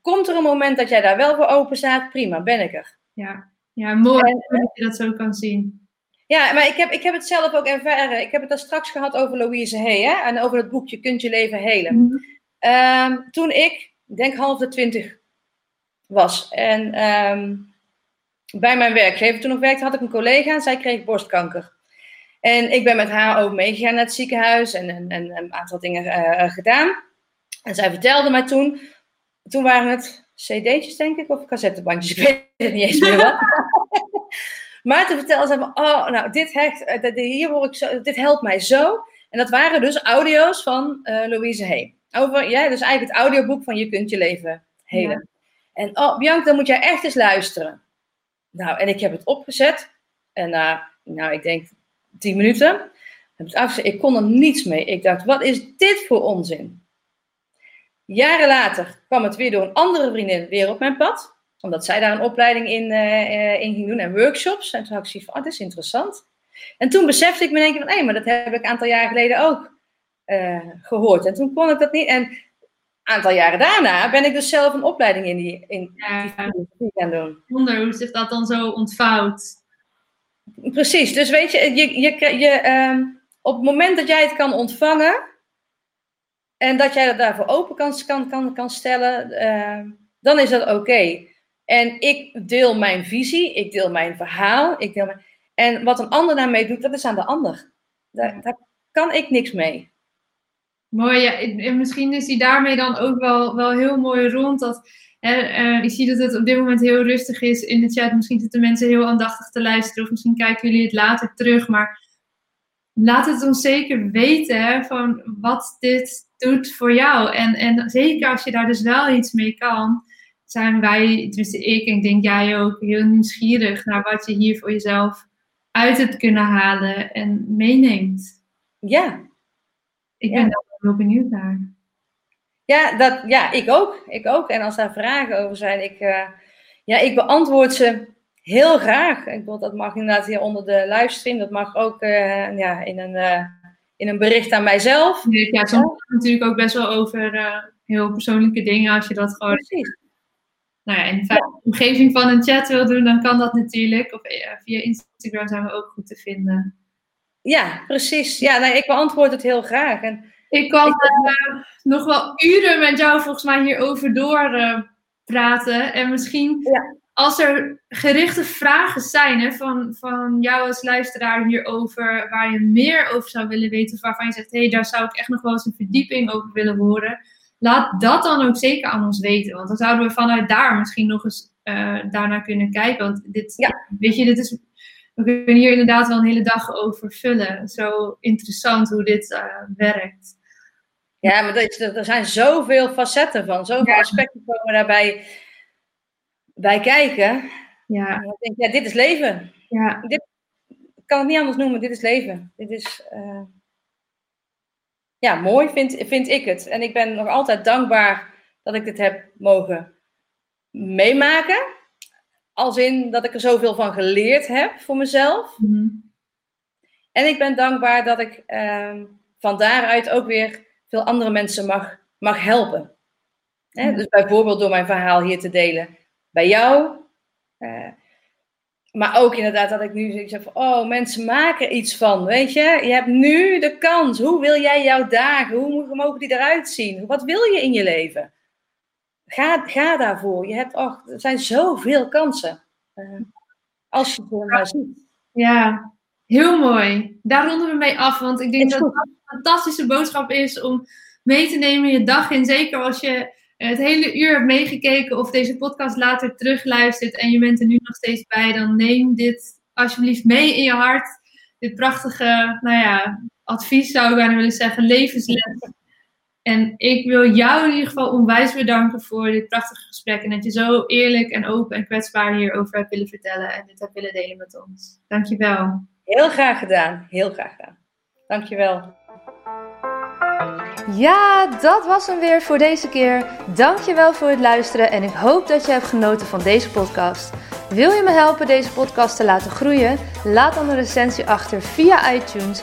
Komt er een moment dat jij daar wel voor open staat? Prima, ben ik er. Ja. Ja, mooi en, dat je dat zo kan zien. Ja, maar ik heb, ik heb het zelf ook ervaren. Ik heb het al straks gehad over Louise Hay hè? en over het boekje Kunt je leven helen. Mm -hmm. um, toen ik, denk half de twintig was en um, bij mijn werkgever toen nog werkte, had ik een collega en zij kreeg borstkanker. En ik ben met haar ook meegegaan naar het ziekenhuis en, en, en een aantal dingen uh, gedaan. En zij vertelde mij toen, toen waren het cd'tjes, denk ik, of cassettebandjes. Ik weet het niet eens meer wat. maar te vertellen ze me, oh, nou, dit, hecht, eh, hier hoor ik zo, dit helpt mij zo. En dat waren dus audio's van uh, Louise Hay. Over, ja, dus eigenlijk het audioboek van Je kunt je leven helen. En oh, Bianca, dan moet jij echt eens luisteren. Nou, en ik heb het opgezet. En na, uh, nou, ik denk tien minuten. Ik kon er niets mee. Ik dacht, wat is dit voor onzin? Jaren later kwam het weer door een andere vriendin weer op mijn pad. Omdat zij daar een opleiding in, uh, in ging doen en workshops. En toen had ik zoiets van, oh, dit is interessant. En toen besefte ik me denk van, hé, maar dat heb ik een aantal jaar geleden ook gehoord. En toen kon ik dat niet. En een aantal jaren daarna ben ik dus zelf een opleiding in die, in die gaan doen. Wonder hoe zich dat dan zo ontvouwt. Precies, dus weet je, je, je, je um, op het moment dat jij het kan ontvangen en dat jij dat daarvoor open kan, kan, kan, kan stellen, uh, dan is dat oké. En ik deel mijn visie, ik deel mijn verhaal, ik deel mijn, en wat een ander daarmee doet, dat is aan de ander. Daar, daar kan ik niks mee. Mooi, ja. En misschien is hij daarmee dan ook wel, wel heel mooi rond. Dat, uh, ik zie dat het op dit moment heel rustig is in de chat. Misschien zitten mensen heel aandachtig te luisteren. Of misschien kijken jullie het later terug. Maar laat het ons zeker weten hè, van wat dit doet voor jou. En, en zeker als je daar dus wel iets mee kan, zijn wij, tenminste ik en ik denk jij ook, heel nieuwsgierig naar wat je hier voor jezelf uit hebt kunnen halen en meeneemt. Ja. Ik ben heel benieuwd naar. Ja, dat, ja, ik ook. Ik ook. En als daar vragen over zijn, ik, uh, ja, ik beantwoord ze heel graag. Ik bedoel, dat mag inderdaad hier onder de livestream. Dat mag ook uh, ja, in, een, uh, in een bericht aan mijzelf. Ja, soms natuurlijk ook best wel over heel persoonlijke dingen. Als je dat gewoon... Precies. Nou ja, in de omgeving van een chat wil doen, dan kan dat natuurlijk. Of via Instagram zijn we ook goed te vinden. Ja, precies. Ja, nee, ik beantwoord het heel graag. En ik kan uh, nog wel uren met jou volgens mij hierover door uh, praten. En misschien ja. als er gerichte vragen zijn hè, van, van jou als luisteraar hierover, waar je meer over zou willen weten, of waarvan je zegt, hé, hey, daar zou ik echt nog wel eens een verdieping over willen horen. Laat dat dan ook zeker aan ons weten. Want dan zouden we vanuit daar misschien nog eens uh, daarnaar kunnen kijken. Want dit, ja. weet je, dit is we kunnen hier inderdaad wel een hele dag over vullen. Zo interessant hoe dit uh, werkt. Ja, maar er zijn zoveel facetten van, zoveel aspecten komen daarbij bij kijken. Ja. denk, ja, dit is leven. Ja. Dit ik kan het niet anders noemen, dit is leven. Dit is, uh, ja, mooi vind, vind ik het. En ik ben nog altijd dankbaar dat ik dit heb mogen meemaken. Als in dat ik er zoveel van geleerd heb voor mezelf. Mm En ik ben dankbaar dat ik uh, van daaruit ook weer veel andere mensen mag, mag helpen. Dus bijvoorbeeld door mijn verhaal hier te delen bij jou. Uh, maar ook inderdaad dat ik nu zeg van, oh, mensen maken iets van, weet je. Je hebt nu de kans. Hoe wil jij jouw dagen, hoe mogen die eruit zien? Wat wil je in je leven? Ga, ga daarvoor. Je hebt, oh, er zijn zoveel kansen. Uh, als je het maar ziet. Ja, heel mooi. Daar ronden we mee af, want ik denk dat dat een fantastische boodschap is om mee te nemen je dag in. Zeker als je het hele uur hebt meegekeken of deze podcast later terugluistert en je bent er nu nog steeds bij, dan neem dit alsjeblieft mee in je hart. Dit prachtige, nou ja, advies zou ik bijna willen zeggen, levensles. En ik wil jou in ieder geval onwijs bedanken voor dit prachtige gesprek. En dat je zo eerlijk en open en kwetsbaar hierover hebt willen vertellen. En dit hebt willen delen met ons. Dankjewel. Heel graag gedaan. Heel graag gedaan. Dankjewel. Ja, dat was hem weer voor deze keer. Dankjewel voor het luisteren en ik hoop dat je hebt genoten van deze podcast. Wil je me helpen deze podcast te laten groeien? Laat dan een recensie achter via iTunes